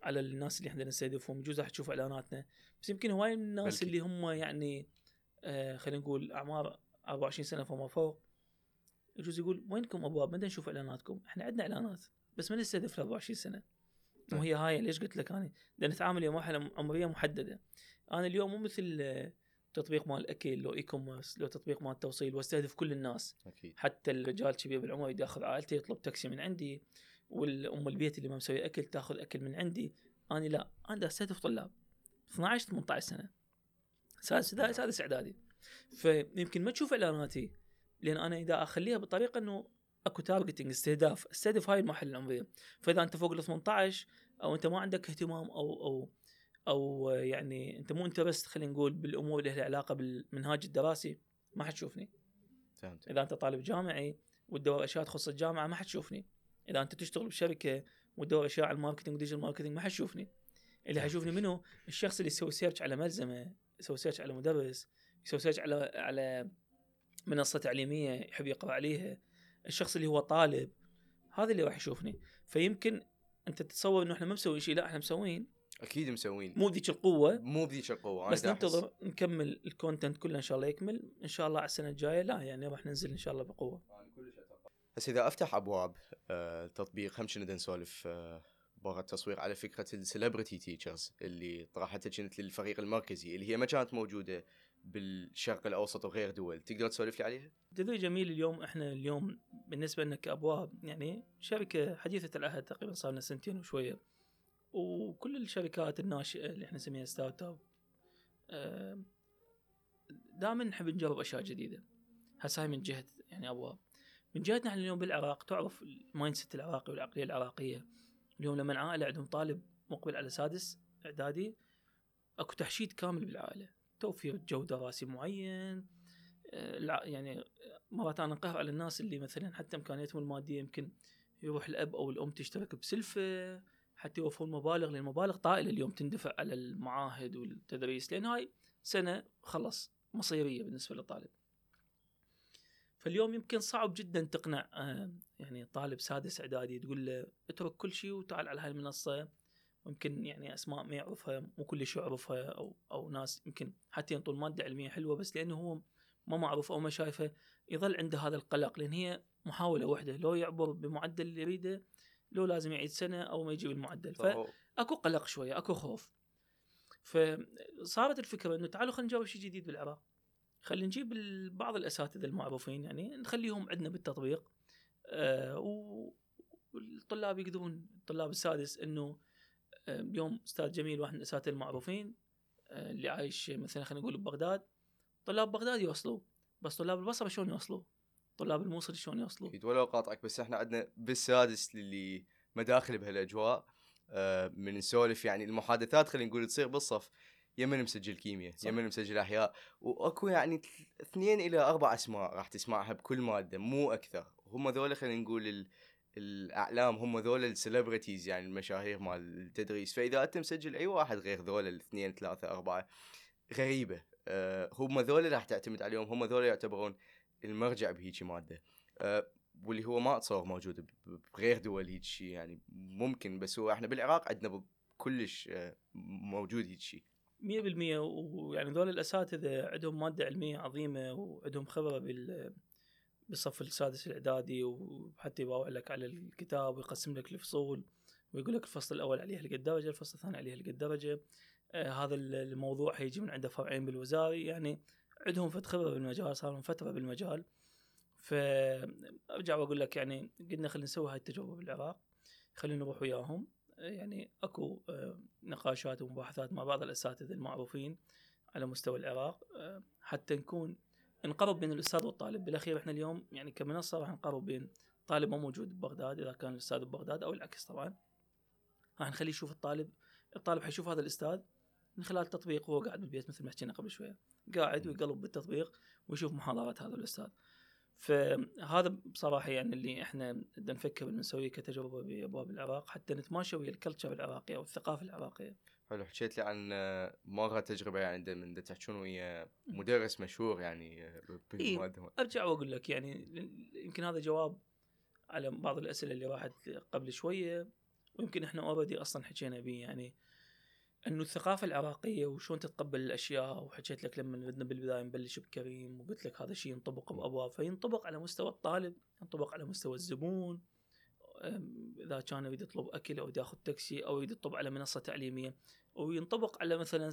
على الناس اللي إحنا نستهدفهم يجوز راح تشوف إعلاناتنا. بس يمكن هواي من الناس بلكي. اللي هم يعني آه خلينا نقول أعمار 24 سنة فما فوق يجوز يقول وينكم أبواب؟ ما نشوف إعلاناتكم؟ إحنا عندنا إعلانات بس ما نستهدف ال 24 سنة. وهي هاي ليش قلت لك أنا؟ بدنا نتعامل ويا مرحله عمريه محددة. أنا اليوم مو مثل آه، تطبيق مال اكل لو e-commerce لو تطبيق مال توصيل واستهدف كل الناس. أكيد. حتى الرجال كبير بالعمر ياخذ عائلته يطلب تاكسي من عندي والأم البيت اللي ما مسوي أكل تاخذ أكل من عندي. أنا لا أنا أستهدف طلاب. 12 18 سنة. سادس نعم. سادس إعدادي. فيمكن ما تشوف إعلاناتي لأن أنا إذا أخليها بطريقة إنه اكو targeting استهداف. استهدف هاي المرحله العمرية. فإذا أنت فوق ال 18 أو أنت ما عندك اهتمام أو أو أو يعني أنت مو interested خلينا نقول بالأمور اللي لها علاقة بالمنهاج الدراسي ما حتشوفني فهمت إذا أنت طالب جامعي وتدور أشياء تخص الجامعة ما حتشوفني إذا أنت تشتغل بشركة وتدور أشياء على ال marketing و digital marketing ما حتشوفني اللي حيشوفني منه الشخص اللي يسوي search على ملزمة يسوي search على مدرس يسوي search على على منصة تعليمية يحب يقرأ عليها. الشخص اللي هو طالب هذا اللي راح يشوفني. فيمكن أنت تتصور إنه إحنا ما مسويين شيء لا إحنا مسوين. أكيد مسوين. مو بذيك القوة. مو بذيك القوة بس. ننتظر نكمل ال content كله إن شاء الله يكمل. إن شاء الله على السنة الجاية لا يعني راح ننزل إن شاء الله بقوة. بس إذا أفتح أبواب آه، التطبيق هم شنو نسولف آه، برا التصوير على فكرة ال celebrity teachers اللي طرحتها كانت للفريق المركزي اللي هي ما كانت موجودة بالشرق الأوسط وغير دول تقدر تسولف لي عليها؟ تدري جميل اليوم إحنا اليوم بالنسبة لنا كأبواب يعني شركة حديثة العهد تقريبا صار لنا سنتين وشوية وكل الشركات الناشئة اللي إحنا نسميها startup دائما نحب نجرب أشياء جديدة. هسه هاي من جهة يعني أبواب. من جهتنا إحنا اليوم بالعراق تعرف ال mindset العراقي والعقلية العراقية. اليوم لما عائله عندهم طالب مقبل على سادس إعدادي أكو تحشيد كامل بالعائلة. توفير جو دراسي معين آه، يعني مرات أنا أنقهر على الناس اللي مثلا حتى إمكانياتهم المادية يمكن يروح الأب أو الأم تشترك بسلفة حتى يوفرون مبالغ لأن مبالغ طائلة اليوم تندفع على المعاهد والتدريس لأن هاي سنة خلص مصيرية بالنسبة للطالب. فاليوم يمكن صعب جدا تقنع آه، يعني طالب سادس إعدادي تقول له اترك كل شيء وتعال على هاي المنصة ممكن يعني أسماء ما يعرفها مو كل شيء يعرفها أو أو ناس يمكن حتى ينطون مادة علمية حلوة بس لأنه هو ما معروف أو ما شايفه يظل عنده هذا القلق. لأن هي محاولة واحدة لو يعبر بمعدل اللي يريده لو لازم يعيد سنة أو ما يجيب المعدل. فاكو قلق شوية أكو خوف. فصارت الفكرة إنه تعالوا خلينا نجرب شيء جديد بالعراق. خلينا نجيب بعض الأساتذة المعروفين يعني نخليهم عندنا بالتطبيق. آه والطلاب يقدرون الطلاب السادس إنه اليوم أستاذ جميل واحد من الأساتذة المعروفين آه، اللي عايش مثلا خلينا نقول ببغداد طلاب بغداد يوصلوا بس طلاب البصرة شلون يوصلوا؟ طلاب الموصل شلون يوصلوا؟ أكيد ولا اقاطعك بس إحنا عندنا بالسادس اللي مداخل بهالأجواء آه، من نسولف يعني المحادثات خلينا نقول تصير بالصف يمن مسجل كيمياء. يمن مسجل أحياء وأكو يعني اثنين إلى أربع أسماء راح تسمعها بكل مادة مو أكثر هم ذولا خلينا نقول. الأعلام هم ذولا السليبرتيز يعني المشاهير مال التدريس. فإذا أنت مسجل أي واحد غير ذولا الاثنين ثلاثة أربعة غريبة. أه هم ذولا راح تعتمد عليهم. هم ذولا يعتبرون المرجع بهيجي مادة. أه واللي هو ما اتصور موجود بغير دول هيك شيء يعني ممكن بس هو إحنا بالعراق عندنا كلش آه، موجود هيك شيء 100% ويعني ذول الأساتذة عندهم مادة علمية عظيمة وعندهم خبرة بال بالصف السادس الإعدادي وحتى يباوع لك على الكتاب ويقسم لك الفصول ويقول لك الفصل الأول عليه هالقد درجه، الفصل الثاني عليه هالقد درجه، آه هذا ال- الموضوع حيجي من عنده فرعين بالوزاري. يعني عندهم فت خبره بالمجال صار لهم فترة بالمجال. فارجع وأقول لك يعني قلنا خلينا نسوي هاي التجربة بالعراق خلينا نروح وياهم. يعني أكو آه، نقاشات ومباحثات مع بعض الأساتذة المعروفين على مستوى العراق. آه، حتى نكون نقرب بين الأستاذ والطالب. بالأخير إحنا اليوم يعني كمنصة راح نقرب بين طالب ما موجود ببغداد إذا كان الأستاذ ببغداد أو العكس طبعا. راح نخليه يشوف الطالب. الطالب حيشوف هذا الأستاذ من خلال التطبيق وهو قاعد بالبيت مثل ما حكينا قبل شوية. قاعد ويقلب بالتطبيق ويشوف محاضرات هذا الأستاذ. فهذا بصراحة يعني اللي إحنا بدنا نفكر انه نسويه كتجربة بأبواب العراق. حتى نتماشى ويا ال culture العراقية أو الثقافه العراقية. حلو حكيت لي عن آه، مره تجربة يعني من تحكون ويا مدرس مشهور يعني آه، إيه. أرجع وأقول لك يعني يمكن هذا جواب على بعض الأسئلة اللي راحت قبل شوية ويمكن إحنا already أصلا حكينا به يعني إنه الثقافة العراقية وشلون تتقبل الأشياء وحكيت لك لما بدنا بالبداية نبلش بكريم وقلت لك هذا الشيء ينطبق بأبواب فينطبق على مستوى الطالب ينطبق على مستوى الزبون إذا كان يريد يطلب أكل أو ياخذ تاكسي أو يريد يطلب على منصة تعليمية وينطبق على مثلا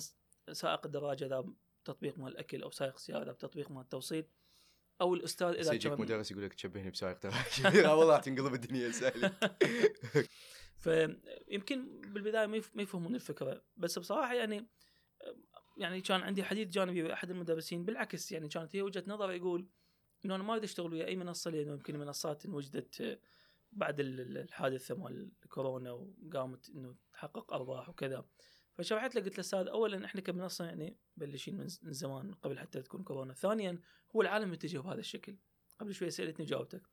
سائق الدراجة إذا تطبيق مال الاكل أو سائق سيارة إذا بتطبيق مال التوصيل أو الأستاذ إذا يجيك مدرس يقول لك تشبهني بسائق دراجة. *laughs* لا والله تنقلب الدنيا سهلة. *laughs* فيمكن بالبداية ما يف- ما يفهمون الفكرة بس بصراحة يعني يعني كان عندي حديث جانبي أحد المدرسين بالعكس يعني كانت هي وجهة نظر يقول إنه أنا ما أريد أشتغل ويا أي منصة لأنه يمكن منصات وجدت بعد ال- ال- الحادثة مال كورونا وقامت إنه تحقق أرباح وكذا. فشرحت له قلت له أستاذ اولا إحنا كمنصه يعني ز- من زمان قبل حتى تكون كورونا. ثانيا هو العالم متجه بهذا الشكل. قبل شوي سألتني جاوبتك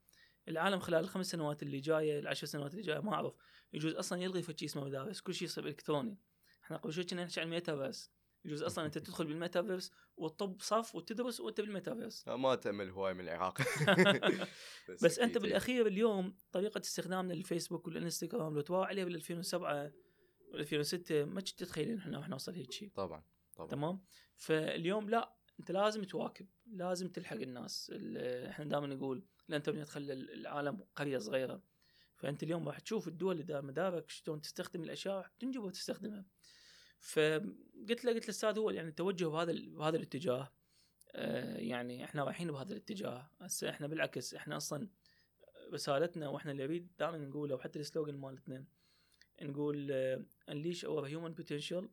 العالم خلال الخمس سنوات اللي جاية العشر سنوات اللي جاية ما أعرف يجوز أصلا يلغي فشي اسمه مدارس كل شيء يصير إلكتروني. إحنا قبل شوي كنا نحكي عن ميتافيرس يجوز أصلا أنت تدخل بالميتافيرس وتطب صف وتدرس وأنت بالميتافيرس. ما تأمل هواي من العراق. *laughs* بس أنت أكيد. بالأخير اليوم طريقة استخدامنا للفيسبوك والإنستغرام لو تراجع عليها بال 2007 وال 2006 ما كنت تتخيلين إحنا راح نوصل هيك شيء طبعا طبعا. تمام؟ فاليوم لا أنت لازم تواكب لازم تلحق الناس. ال- إحنا دائما نقول الانترنت خلى العالم قرية صغيرة. فأنت اليوم راح تشوف الدول اللي دار مدارك شلون تستخدم الأشياء راح تنجبر وتستخدمها. فقلت له قلت الاستاذ هو يعني التوجه بهذا بهذا الاتجاه آه، يعني إحنا رايحين بهذا الاتجاه. هسه إحنا بالعكس إحنا أصلا رسالتنا وإحنا اللي نريد دائما نقوله وحتى السلوغن مالتنا نقول our human potential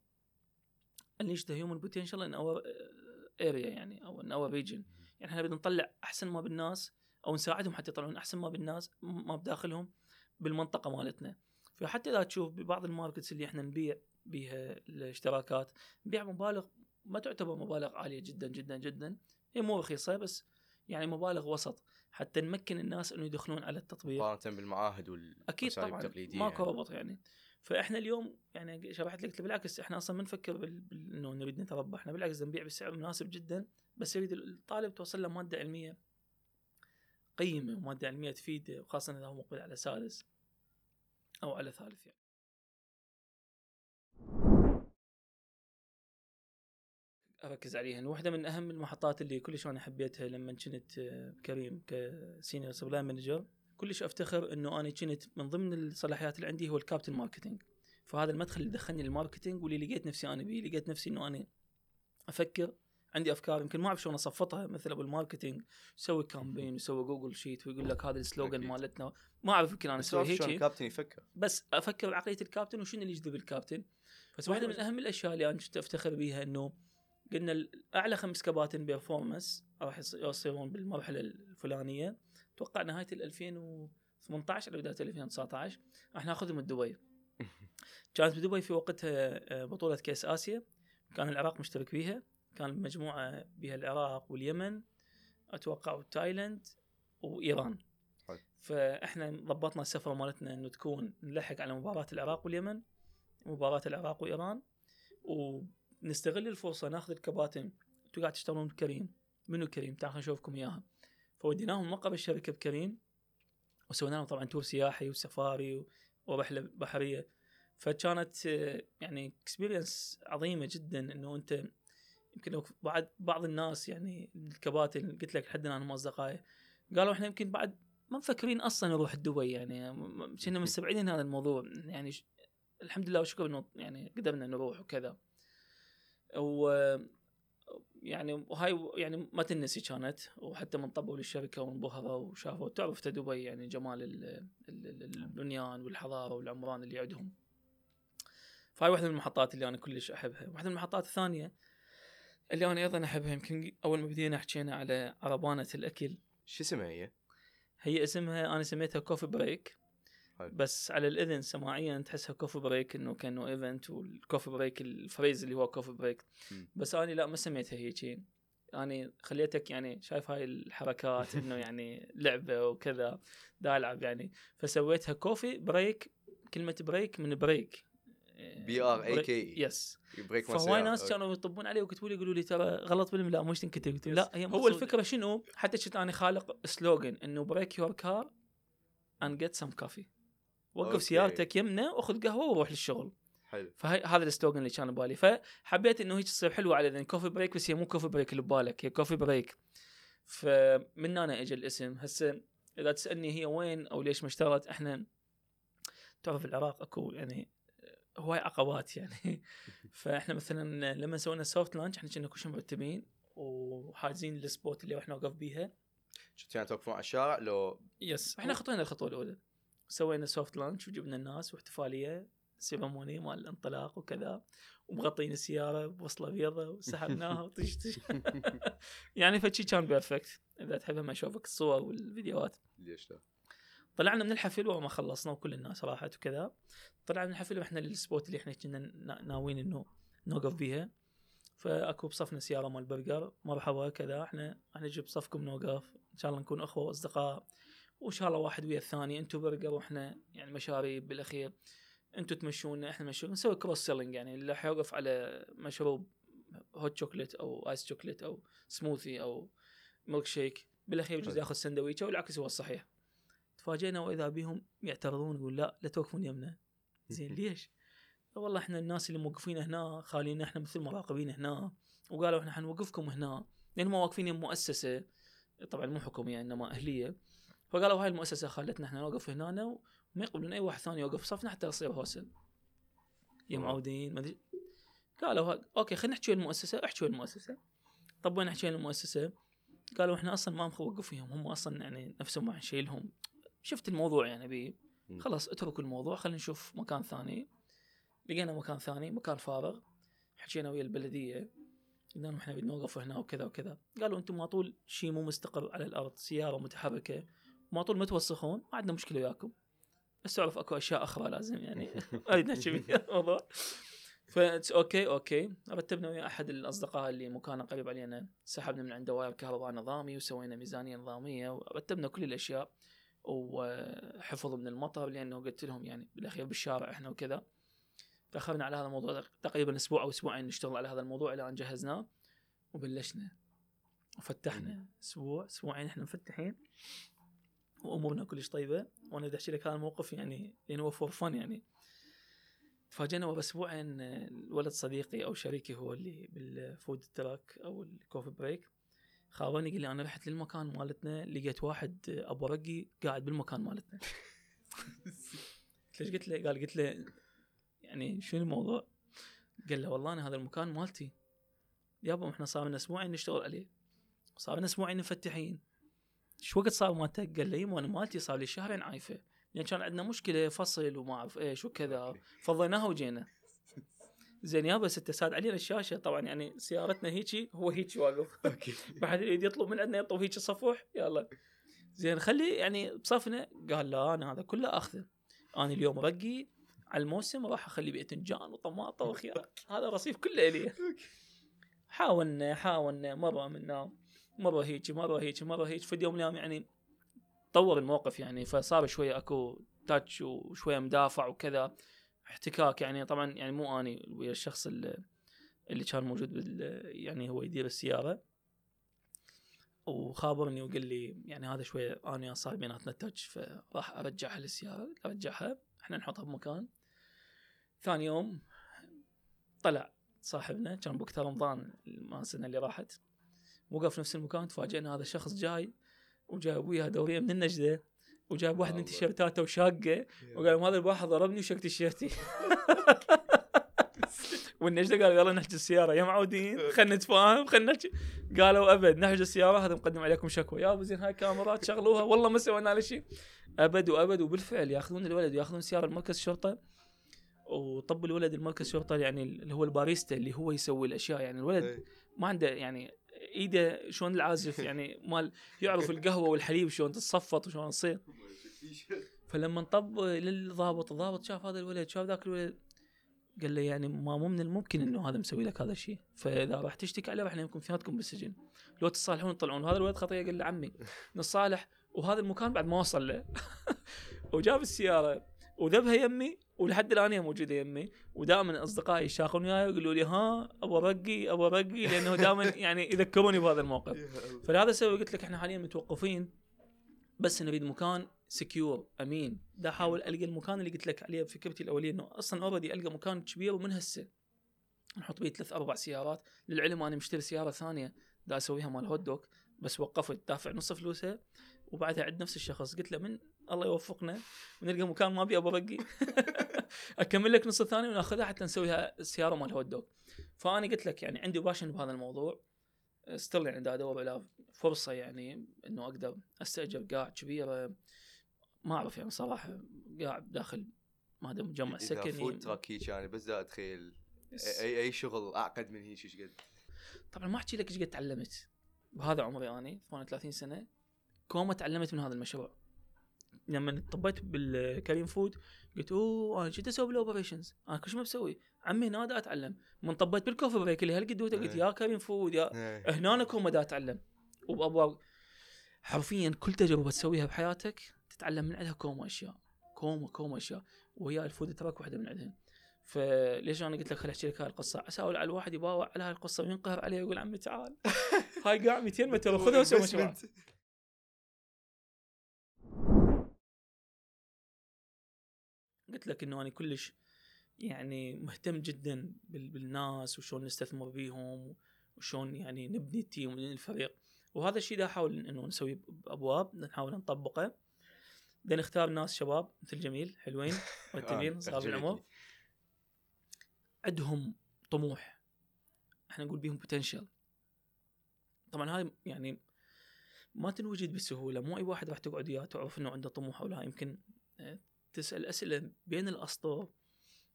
unleash the human potential in our uh, area يعني أو in our region. يعني إحنا بدنا نطلع أحسن ما بالناس أو نساعدهم حتى يطلعون أحسن ما بالناس ما بداخلهم بالمنطقة مالتنا. فحتى إذا تشوف ببعض الماركتس اللي إحنا نبيع بها الاشتراكات. نبيع مبالغ ما تعتبر مبالغ عالية جدا جدا جدا. هي مو رخيصة بس يعني مبالغ وسط. حتى نمكن الناس إنه يدخلون على التطبيق. مقارنة بالمعاهد طبعا. التقليدية ماكو يعني. ربط يعني. فإحنا اليوم يعني شرحت لك بالعكس إحنا أصلا ما نفكر بال... بال... إنه نريد نتربح. إحنا بالعكس نبيع بسعر مناسب جدا. بس يريد الطالب توصل له مادة علمية قيمة وماده علمية تفيده وخاصة إذا هو مقبل على سادس أو على ثالث يعني. أركز عليها واحدة من أهم المحطات اللي كلش أنا حبيتها لما كنت آه، كريم ك senior supply manager. كلش أفتخر إنه أنا كنت من ضمن الصلاحيات اللي عندي هو الكابتن marketing فهذا المدخل اللي دخلني لل marketing واللي لقيت نفسي أنا بيه لقيت نفسي إنه أنا أفكر عندي أفكار يمكن ما أعرف شلون أصفطها. مثل أبو ال marketing يسوي campaign يسوي Google Sheet ويقول لك هذا ال slogan أكيد. مالتنا. ما أعرف يمكن أنا أسوي هيك. الكابتن يفكر. بس أفكر بعقلية الكابتن وشنو اللي يجذب الكابتن. بس واحدة من أهم الأشياء اللي أنا كنت أفتخر بيها إنه قلنا أعلى خمس كباتن performance راح يص- يصيرون بالمرحلة الفلانية. أتوقع نهاية ال 2018 أو بداية ال 2019 راح ناخذهم دبي. *laughs* كانت بدبي في وقتها آه، بطولة كأس آسيا. كان العراق مشترك بيها كان مجموعة بها العراق واليمن. أتوقع وتايلاند وإيران. حلو. فإحنا ضبطنا السفرة مالتنا إنه تكون نلحق على مباراة العراق واليمن مباراة العراق وإيران. ونستغل الفرصة ناخذ الكباتن أنتوا قاعد تشتغلون بكريم. منو كريم؟ تعال نشوفكم إياها. فوديناهم مقر الشركة بكريم وسوينا لهم طبعا تور سياحي وسفاري ورحله بحرية. فكانت يعني اكسبيرينس عظيمة جدا إنه أنت يمكن بعد بعض الناس يعني الكباتن قلت لك الآن هم أصدقائي قالوا إحنا يمكن بعد ما مفكرين أصلا نروح دبي يعني كنا مستبعدين هذا الموضوع. يعني. الحمد لله وشكر إنه يعني قدرنا نروح وكذا. و يعني وهاي يعني ما تنسي كانت وحتى من طبوا للشركه وانبهروا وشافوا. تعرف دبي يعني جمال ال- ال- ال- البنيان والحضارة والعمران اللي عندهم. فهاي واحدة من المحطات اللي أنا كلش أحبها. واحدة من المحطات الثانية اللي أنا أيضا أحبها يمكن أول ما بدينا حكينا على عربانة الأكل. شو اسمها هي؟ هي اسمها أنا سميتها Coffee Brake. حلو. بس على الإذن سماعيا تحسها coffee break إنه كأنه event وال coffee break ال phrase اللي هو coffee break مم. بس أنا لا ما سميتها هيك. يعني خليتك يعني شايف هاي الحركات إنه *laughs* يعني لعبة وكذا دا ألعب يعني. فسويتها Coffee Brake كلمة brake من brake BRAKE. yes brake فهواي ناس كانوا يطبون علي ويكتبوا لي يقولوا لي ترى غلط بالاملاء مش تنكتب. قلت لا هي هو الفكرة شنو؟ حتى كنت أنا خالق slogan إنه brake your car and get some coffee وقف okay. سيارتك يمنا وخذ قهوة وروح للشغل. حلو. فهي هذا ال slogan اللي كان ببالي. فحبيت إنه هيك تصير حلوة على Coffee Brake بس هي مو coffee break اللي ببالك هي Coffee Brake. فمن هنا اجى الاسم. هسه إذا تسألني هي وين أو ليش ما اشتغلت إحنا تعرف العراق أكو يعني هواي عقبات يعني. *laughs* فإحنا مثلا لما سوينا ال soft launch إحنا كنا كل شيء مرتبين وحاجزين ال spot اللي إحنا وقف بيها. شفت يعني توقفون على الشارع؟ لو yes إحنا خطينا الخطوة الأولى. سوينا soft launch وجبنا الناس واحتفالية ceremony مال الانطلاق وكذا. ومغطين السياره بوصلة بيضة وسحبناها وطش طش. *laughs* يعني فشي كان perfect إذا تحب ما أشوفك الصور والفيديوهات. ليش لا؟ طلعنا من الحفل وما خلصنا وكل الناس راحت وكذا. طلعنا من الحفل وإحنا لل spot اللي إحنا كنا نا- ناويين إنه نوقف بيها. فأكو بصفنا سيارة مال برجر مرحبا كذا. إحنا إحنا نجي بصفكم نوقف. إن شاء الله نكون أخوة وأصدقاء. وإن شاء الله واحد ويا الثاني أنتم برجر وإحنا يعني مشاريب بالأخير. أنتم تمشونا إحنا نمشون. نسوي cross selling يعني اللي حيوقف على مشروب hot chocolate أو ice chocolate أو سموثي أو ميلك شيك بالاخير يجوز. ياخذ سندويشه والعكس هو الصحيح. تفاجئنا وإذا بهم يعترضون يقول لا لا توقفون يمنا *laughs* زين ليش؟ والله إحنا الناس اللي موقفين هنا خالينا إحنا مثل مراقبين هنا. وقالوا إحنا حنوقفكم هنا لأن هم واقفين يم مؤسسة. طبعا مو حكوميه إنما أهلية. فقالوا هاي المؤسسة خلتنا إحنا نوقف هنا وما يقبلون أي واحد ثاني يوقف صفنا حتى يصير هوسة يا. معودين ما أدري. قالوا ها- okay خلينا نحكي المؤسسة احكي المؤسسة. طب وين ويا المؤسسة؟ قالوا إحنا أصلا ما نوقف فيهم هم أصلا يعني نفسهم ما نشيلهم. شفت الموضوع يعني بي. خلاص اتركوا الموضوع خلينا نشوف مكان ثاني. لقينا مكان ثاني مكان فارغ. حكينا ويا البلدية قلنا لهم إحنا بنوقف هنا وكذا وكذا. قالوا أنتم ما طول شيء مو مستقر على الأرض سيارة متحركة. ما طول ما توسخون ما عندنا مشكلة وياكم. بس تعرف أكو أشياء أخرى لازم يعني. اريد نحكي فيها الموضوع. ف that's okay okay رتبنا ويا أحد الأصدقاء اللي مكانه قريب علينا. سحبنا من عنده wire كهرباء نظامي وسوينا ميزانية نظامية. ورتبنا كل الأشياء. وحفظ من المطر لأنه قلت لهم يعني بالأخير بالشارع إحنا وكذا. تاخرنا على هذا الموضوع تقريبا أسبوع أو أسبوعين نشتغل على هذا الموضوع إلى أن جهزناه وبلشنا. وفتحنا أسبوع أسبوعين إحنا مفتحين. وأمورنا كلش طيبة. وأنا بدي أحكي لك هذا الموقف يعني لأنه هو for fun يعني. تفاجئنا ورا أسبوعين آه، الولد صديقي أو شريكي هو اللي بال food truck أو ال Coffee Brake خابرني قال لي أنا رحت للمكان مالتنا لقيت واحد أبو رقي قاعد بالمكان مالتنا. ليش؟ قلت له قال قلت له يعني شنو الموضوع؟ قال له والله أنا هذا المكان مالتي. يابا إحنا صار لنا أسبوعين نشتغل عليه. صار لنا أسبوعين مفتحين. شو وقت صار مالتك؟ قال لي يما أنا مالتي صار لي شهرين عايفة. لأن كان عندنا مشكلة فصل وما أعرف إيش وكذا. فضيناها وجينا. زين يابا ست ساد علينا الشاشة. طبعا يعني سيارتنا هيجي هو هيجي واقف. okay. *laughs* بعد يريد يطلب من عندنا يطلب هيك صفوح. يلا. زين خلي يعني بصفنا. قال لا أنا هذا كله آخذه. أنا اليوم رقي على الموسم راح أخلي باذنجان وطماطة وخيار. هذا رصيف كله الي حاولنا حاولنا مرة منا مرة هيك مرة هيك مرة هيك. في اليوم اليوم يعني طور الموقف يعني فصار شوية أكو تاتش وشوية مدافع وكذا. احتكاك يعني طبعا يعني مو أني ويا الشخص اللي, اللي كان موجود بال يعني هو يدير السيارة. وخابرني وقال لي يعني هذا شوية أنا صار بيناتنا تاتش فراح أرجعها للسيارة أرجعها. إحنا نحطها بمكان. ثاني يوم طلع صاحبنا كان بوقت رمضان السنة اللي راحت. وقف نفس المكان تفاجئنا هذا الشخص جاي وجايب وياه دورية من النجدة وجايب واحد من. تيشيرتاته وشاقة وقال هذا الواحد ضربني وشق تيشيرتي. *laughs* والنجدة قال يلا نحجز السيارة. يا معودين *laughs* خلينا نتفاهم خلينا قالوا أبد نحجز السيارة. هذا مقدم عليكم شكوى. يا أبو زين هاي كاميرات شغلوها والله ما سوينا له شيء. أبد وأبد وبالفعل ياخذون الولد وياخذون سيارة لمركز الشرطة. وطب الولد المركز الشرطة يعني اللي هو الباريستا اللي هو يسوي الأشياء. يعني الولد إيه. ما عنده يعني إيده شلون العازف *laughs* يعني مال يعرف القهوة والحليب شلون تتصفط وشلون تصير. *laughs* فلما انطب للضابط الضابط شاف هذا الولد شاف ذاك الولد قال له يعني ما مو من الممكن إنه هذا مسوي لك هذا الشيء. فإذا راح تشتكي عليه راح يمكن فياتكم بالسجن. لو تصالحون تطلعون. هذا الولد خطيه قال له عمي *laughs* نصالح. وهذا المكان بعد ما وصل له. وجاب السيارة وذبها يمي ولحد الآن هي موجودة يمي ودائما أصدقائي يشاقون وياي ويقولوا لي ها أبو رقي أبو رقي. لأنه دائما *laughs* يعني يذكروني بهذا الموقف. فلهذا السبب قلت لك إحنا حاليا متوقفين بس نريد مكان secure أمين. دا احاول ألقى المكان اللي قلت لك عليه بفكرتي الأولية إنه أصلا already ألقى مكان كبير ومن هسه نحط بيه ثلاث أربع سيارات. للعلم أنا مشتري سيارة ثانية دا أسويها مال hot dog بس وقفت دافع نص فلوسها. وبعدها عند نفس الشخص قلت له من الله يوفقنا. ونلقى مكان ما أبي أبو رقي. *laughs* أكمل لك نص الثاني وناخذها حتى نسويها سيارة مال hot dog. فأنا قلت لك يعني عندي passion بهذا الموضوع. still يعني دا أدور على فرصة يعني إنه أقدر أستأجر قاع كبيرة. ما أعرف يعني صراحة قاع داخل ما أدري مجمع سكني. food truck هيك يعني بس دا اتخيل اي اي شغل أعقد من هيك إيش قد. طبعا ما أحكي لك إيش قد تعلمت. بهذا عمري اني 38 سنة. كومة تعلمت من هذا المشروع؟ لما طبيت بال Careem Food قلت أوه أنا كنت أسوي بال operations أنا كل شيء ما بسوي. عمي هنا دا أتعلم. من طبيت بال Coffee Break اللي هالقد قلت إيه. يا Careem Food يا. هنا أنا كومة دا أتعلم. وبابواب حرفيا كل تجربة تسويها بحياتك تتعلم من عندها كومة أشياء. كومة كومة أشياء. وهي ال food truck واحدة من عندهم فليش أنا قلت لك خليني أحكي لك هاي القصة؟ عسى ولعل الواحد يباوع على هاي القصة وينقهر عليها ويقول عمي تعال. *laughs* هاي قاع 200 متر خذها *laughs* وسوي مشروع. قلت لك إنه أنا كلش يعني مهتم جدا بال- بالناس وشلون نستثمر بيهم وشلون يعني نبني التيم ونبني الفريق. وهذا الشيء دا أحاول إنه نسوي بأبواب نحاول نطبقه. بدنا نختار ناس شباب مثل جميل حلوين *laughs* مرتبين صغار بالعمر عندهم طموح. إحنا نقول بيهم بوتنشل طبعا هاي يعني ما تنوجد بسهولة. مو أي واحد راح تقعد وياه تعرف إنه عنده طموح أو لا. يمكن آه، تسأل أسئلة بين الاسطر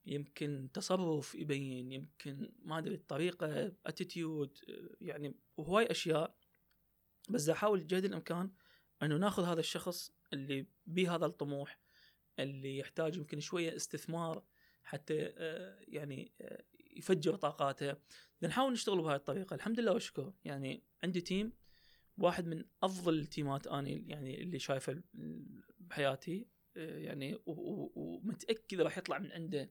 يمكن تصرف يبين يمكن ما أدري طريقة attitude يعني وهواي أشياء. بس احاول جهد الإمكان إنه ناخذ هذا الشخص اللي بيه هذا الطموح اللي يحتاج يمكن شوية استثمار حتى آه، يعني آه، يفجر طاقاته. نحاول نشتغل بهاي الطريقة الحمد لله والشكر يعني عندي team واحد من أفضل التيمات أني يعني اللي شايفه بحياتي. يعني و- و- ومتأكد راح يطلع من عنده.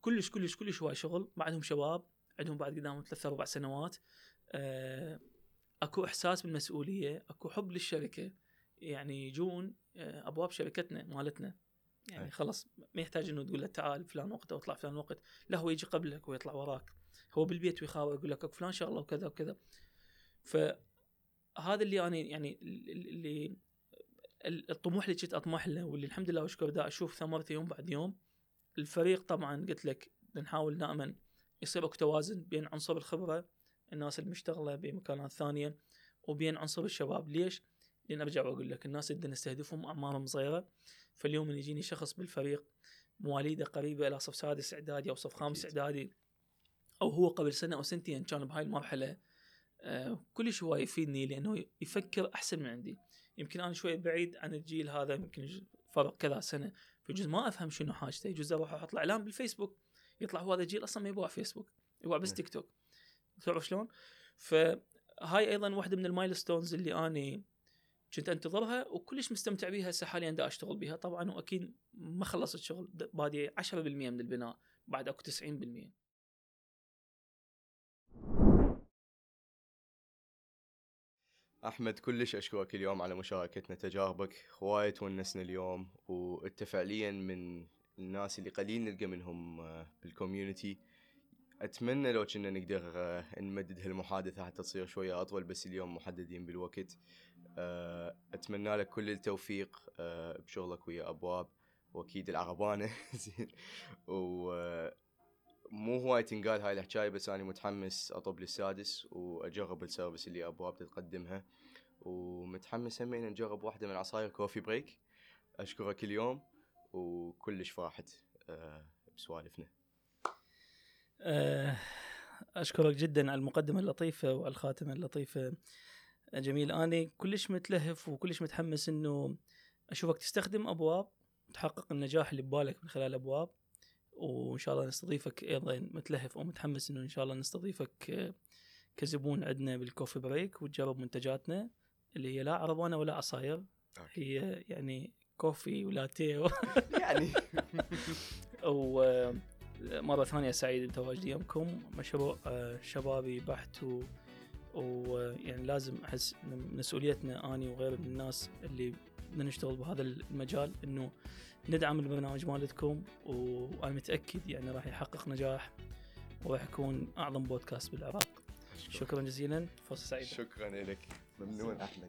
كلش كلش كلش هواي شغل. بعدهم شباب. عندهم بعد قدامهم ثلاث أربع سنوات. آه، أكو إحساس بالمسؤولية. أكو حب للشركة. يعني يجون آه، أبواب شركتنا مالتنا. يعني. خلاص ما يحتاج إنه تقول له تعال فلان وقت أو اطلع فلان وقت. لا هو يجي قبلك ويطلع وراك. هو بالبيت ويخاوي يقول لك أكو فلان شغلة وكذا وكذا. فهذا اللي أنا يعني اللي الطموح اللي كنت أطمح له واللي الحمد لله واشكر دا أشوف ثمرته يوم بعد يوم الفريق طبعا قلت لك نحاول دائما يصير اكو توازن بين عنصر الخبرة الناس المشتغلة بمكانات ثانية وبين عنصر الشباب ليش؟ لأن أرجع وأقول لك الناس اللي نستهدفهم أعمارهم صغيرة فاليوم اللي يجيني شخص بالفريق مواليده قريبة إلى صف سادس إعدادي أو صف خامس. إعدادي أو هو قبل سنة أو سنتين كان بهاي المرحلة آه كلش هو يفيدني لأنه يفكر أحسن من عندي يمكن أنا شوي بعيد عن الجيل هذا يمكن فرق كذا سنة فيجوز ما أفهم شنو حاجته يجوز أروح أحط له إعلان بالفيسبوك يطلع هو هذا الجيل أصلا ما يبغى فيسبوك يبغى بس نعم. تيك توك تعرف شلون؟ فهاي أيضا واحدة من ال milestones اللي أني كنت أنتظرها وكلش مستمتع بيها هسه حاليا دا أشتغل بيها طبعا وأكيد ما خلصت شغل بادي 10% من البناء بعد أكو 90% أحمد كلش أشكرك اليوم على مشاركتنا تجاربك هواية تونسنا اليوم وأنت فعليا من الناس اللي قليل نلقى منهم آه، بالكوميونتي أتمنى لو كنا نقدر آه، نمدد هالمحادثة حتى تصير شوية أطول بس اليوم محددين بالوقت. آه، أتمنى لك كل التوفيق بشغلك ويا أبواب وأكيد العربانة. *laughs* زين. مو هواي تنقال هاي الحكاية بس أنا متحمس أطب لل site وأجرب ال service اللي أبواب تتقدمها ومتحمس همين نجرب واحدة من عصاير Coffee Break. أشكرك اليوم وكلش فرحت آه، بسوالفنا. آه، أشكرك جدا على المقدمة اللطيفة وعلى الخاتمه اللطيفة. جميل أني كلش متلهف وكلش متحمس إنه أشوفك تستخدم أبواب تحقق النجاح اللي ببالك من خلال أبواب. وإن شاء الله نستضيفك أيضا متلهف ومتحمس إنه إن شاء الله نستضيفك آه، كزبون عندنا بالكوفي بريك وتجرب منتجاتنا اللي هي لا عربانه ولا عصاير. هي يعني كوفي ولاتيه *laughs* *laughs* و- يعني ومرة ثانية سعيد بتواجدي يومكم. مشروع آه، شبابي بحت و- ويعني لازم إن مسؤوليتنا أني وغيري من الناس اللي بدنا نشتغل بهذا المجال إنه ندعم البرنامج مالتكم وأنا متأكد يعني راح يحقق نجاح وراح يكون أعظم بودكاست بالعراق. شكرا جزيلا. فرصة سعيدة. شكرا لك. ممنون. أحمد.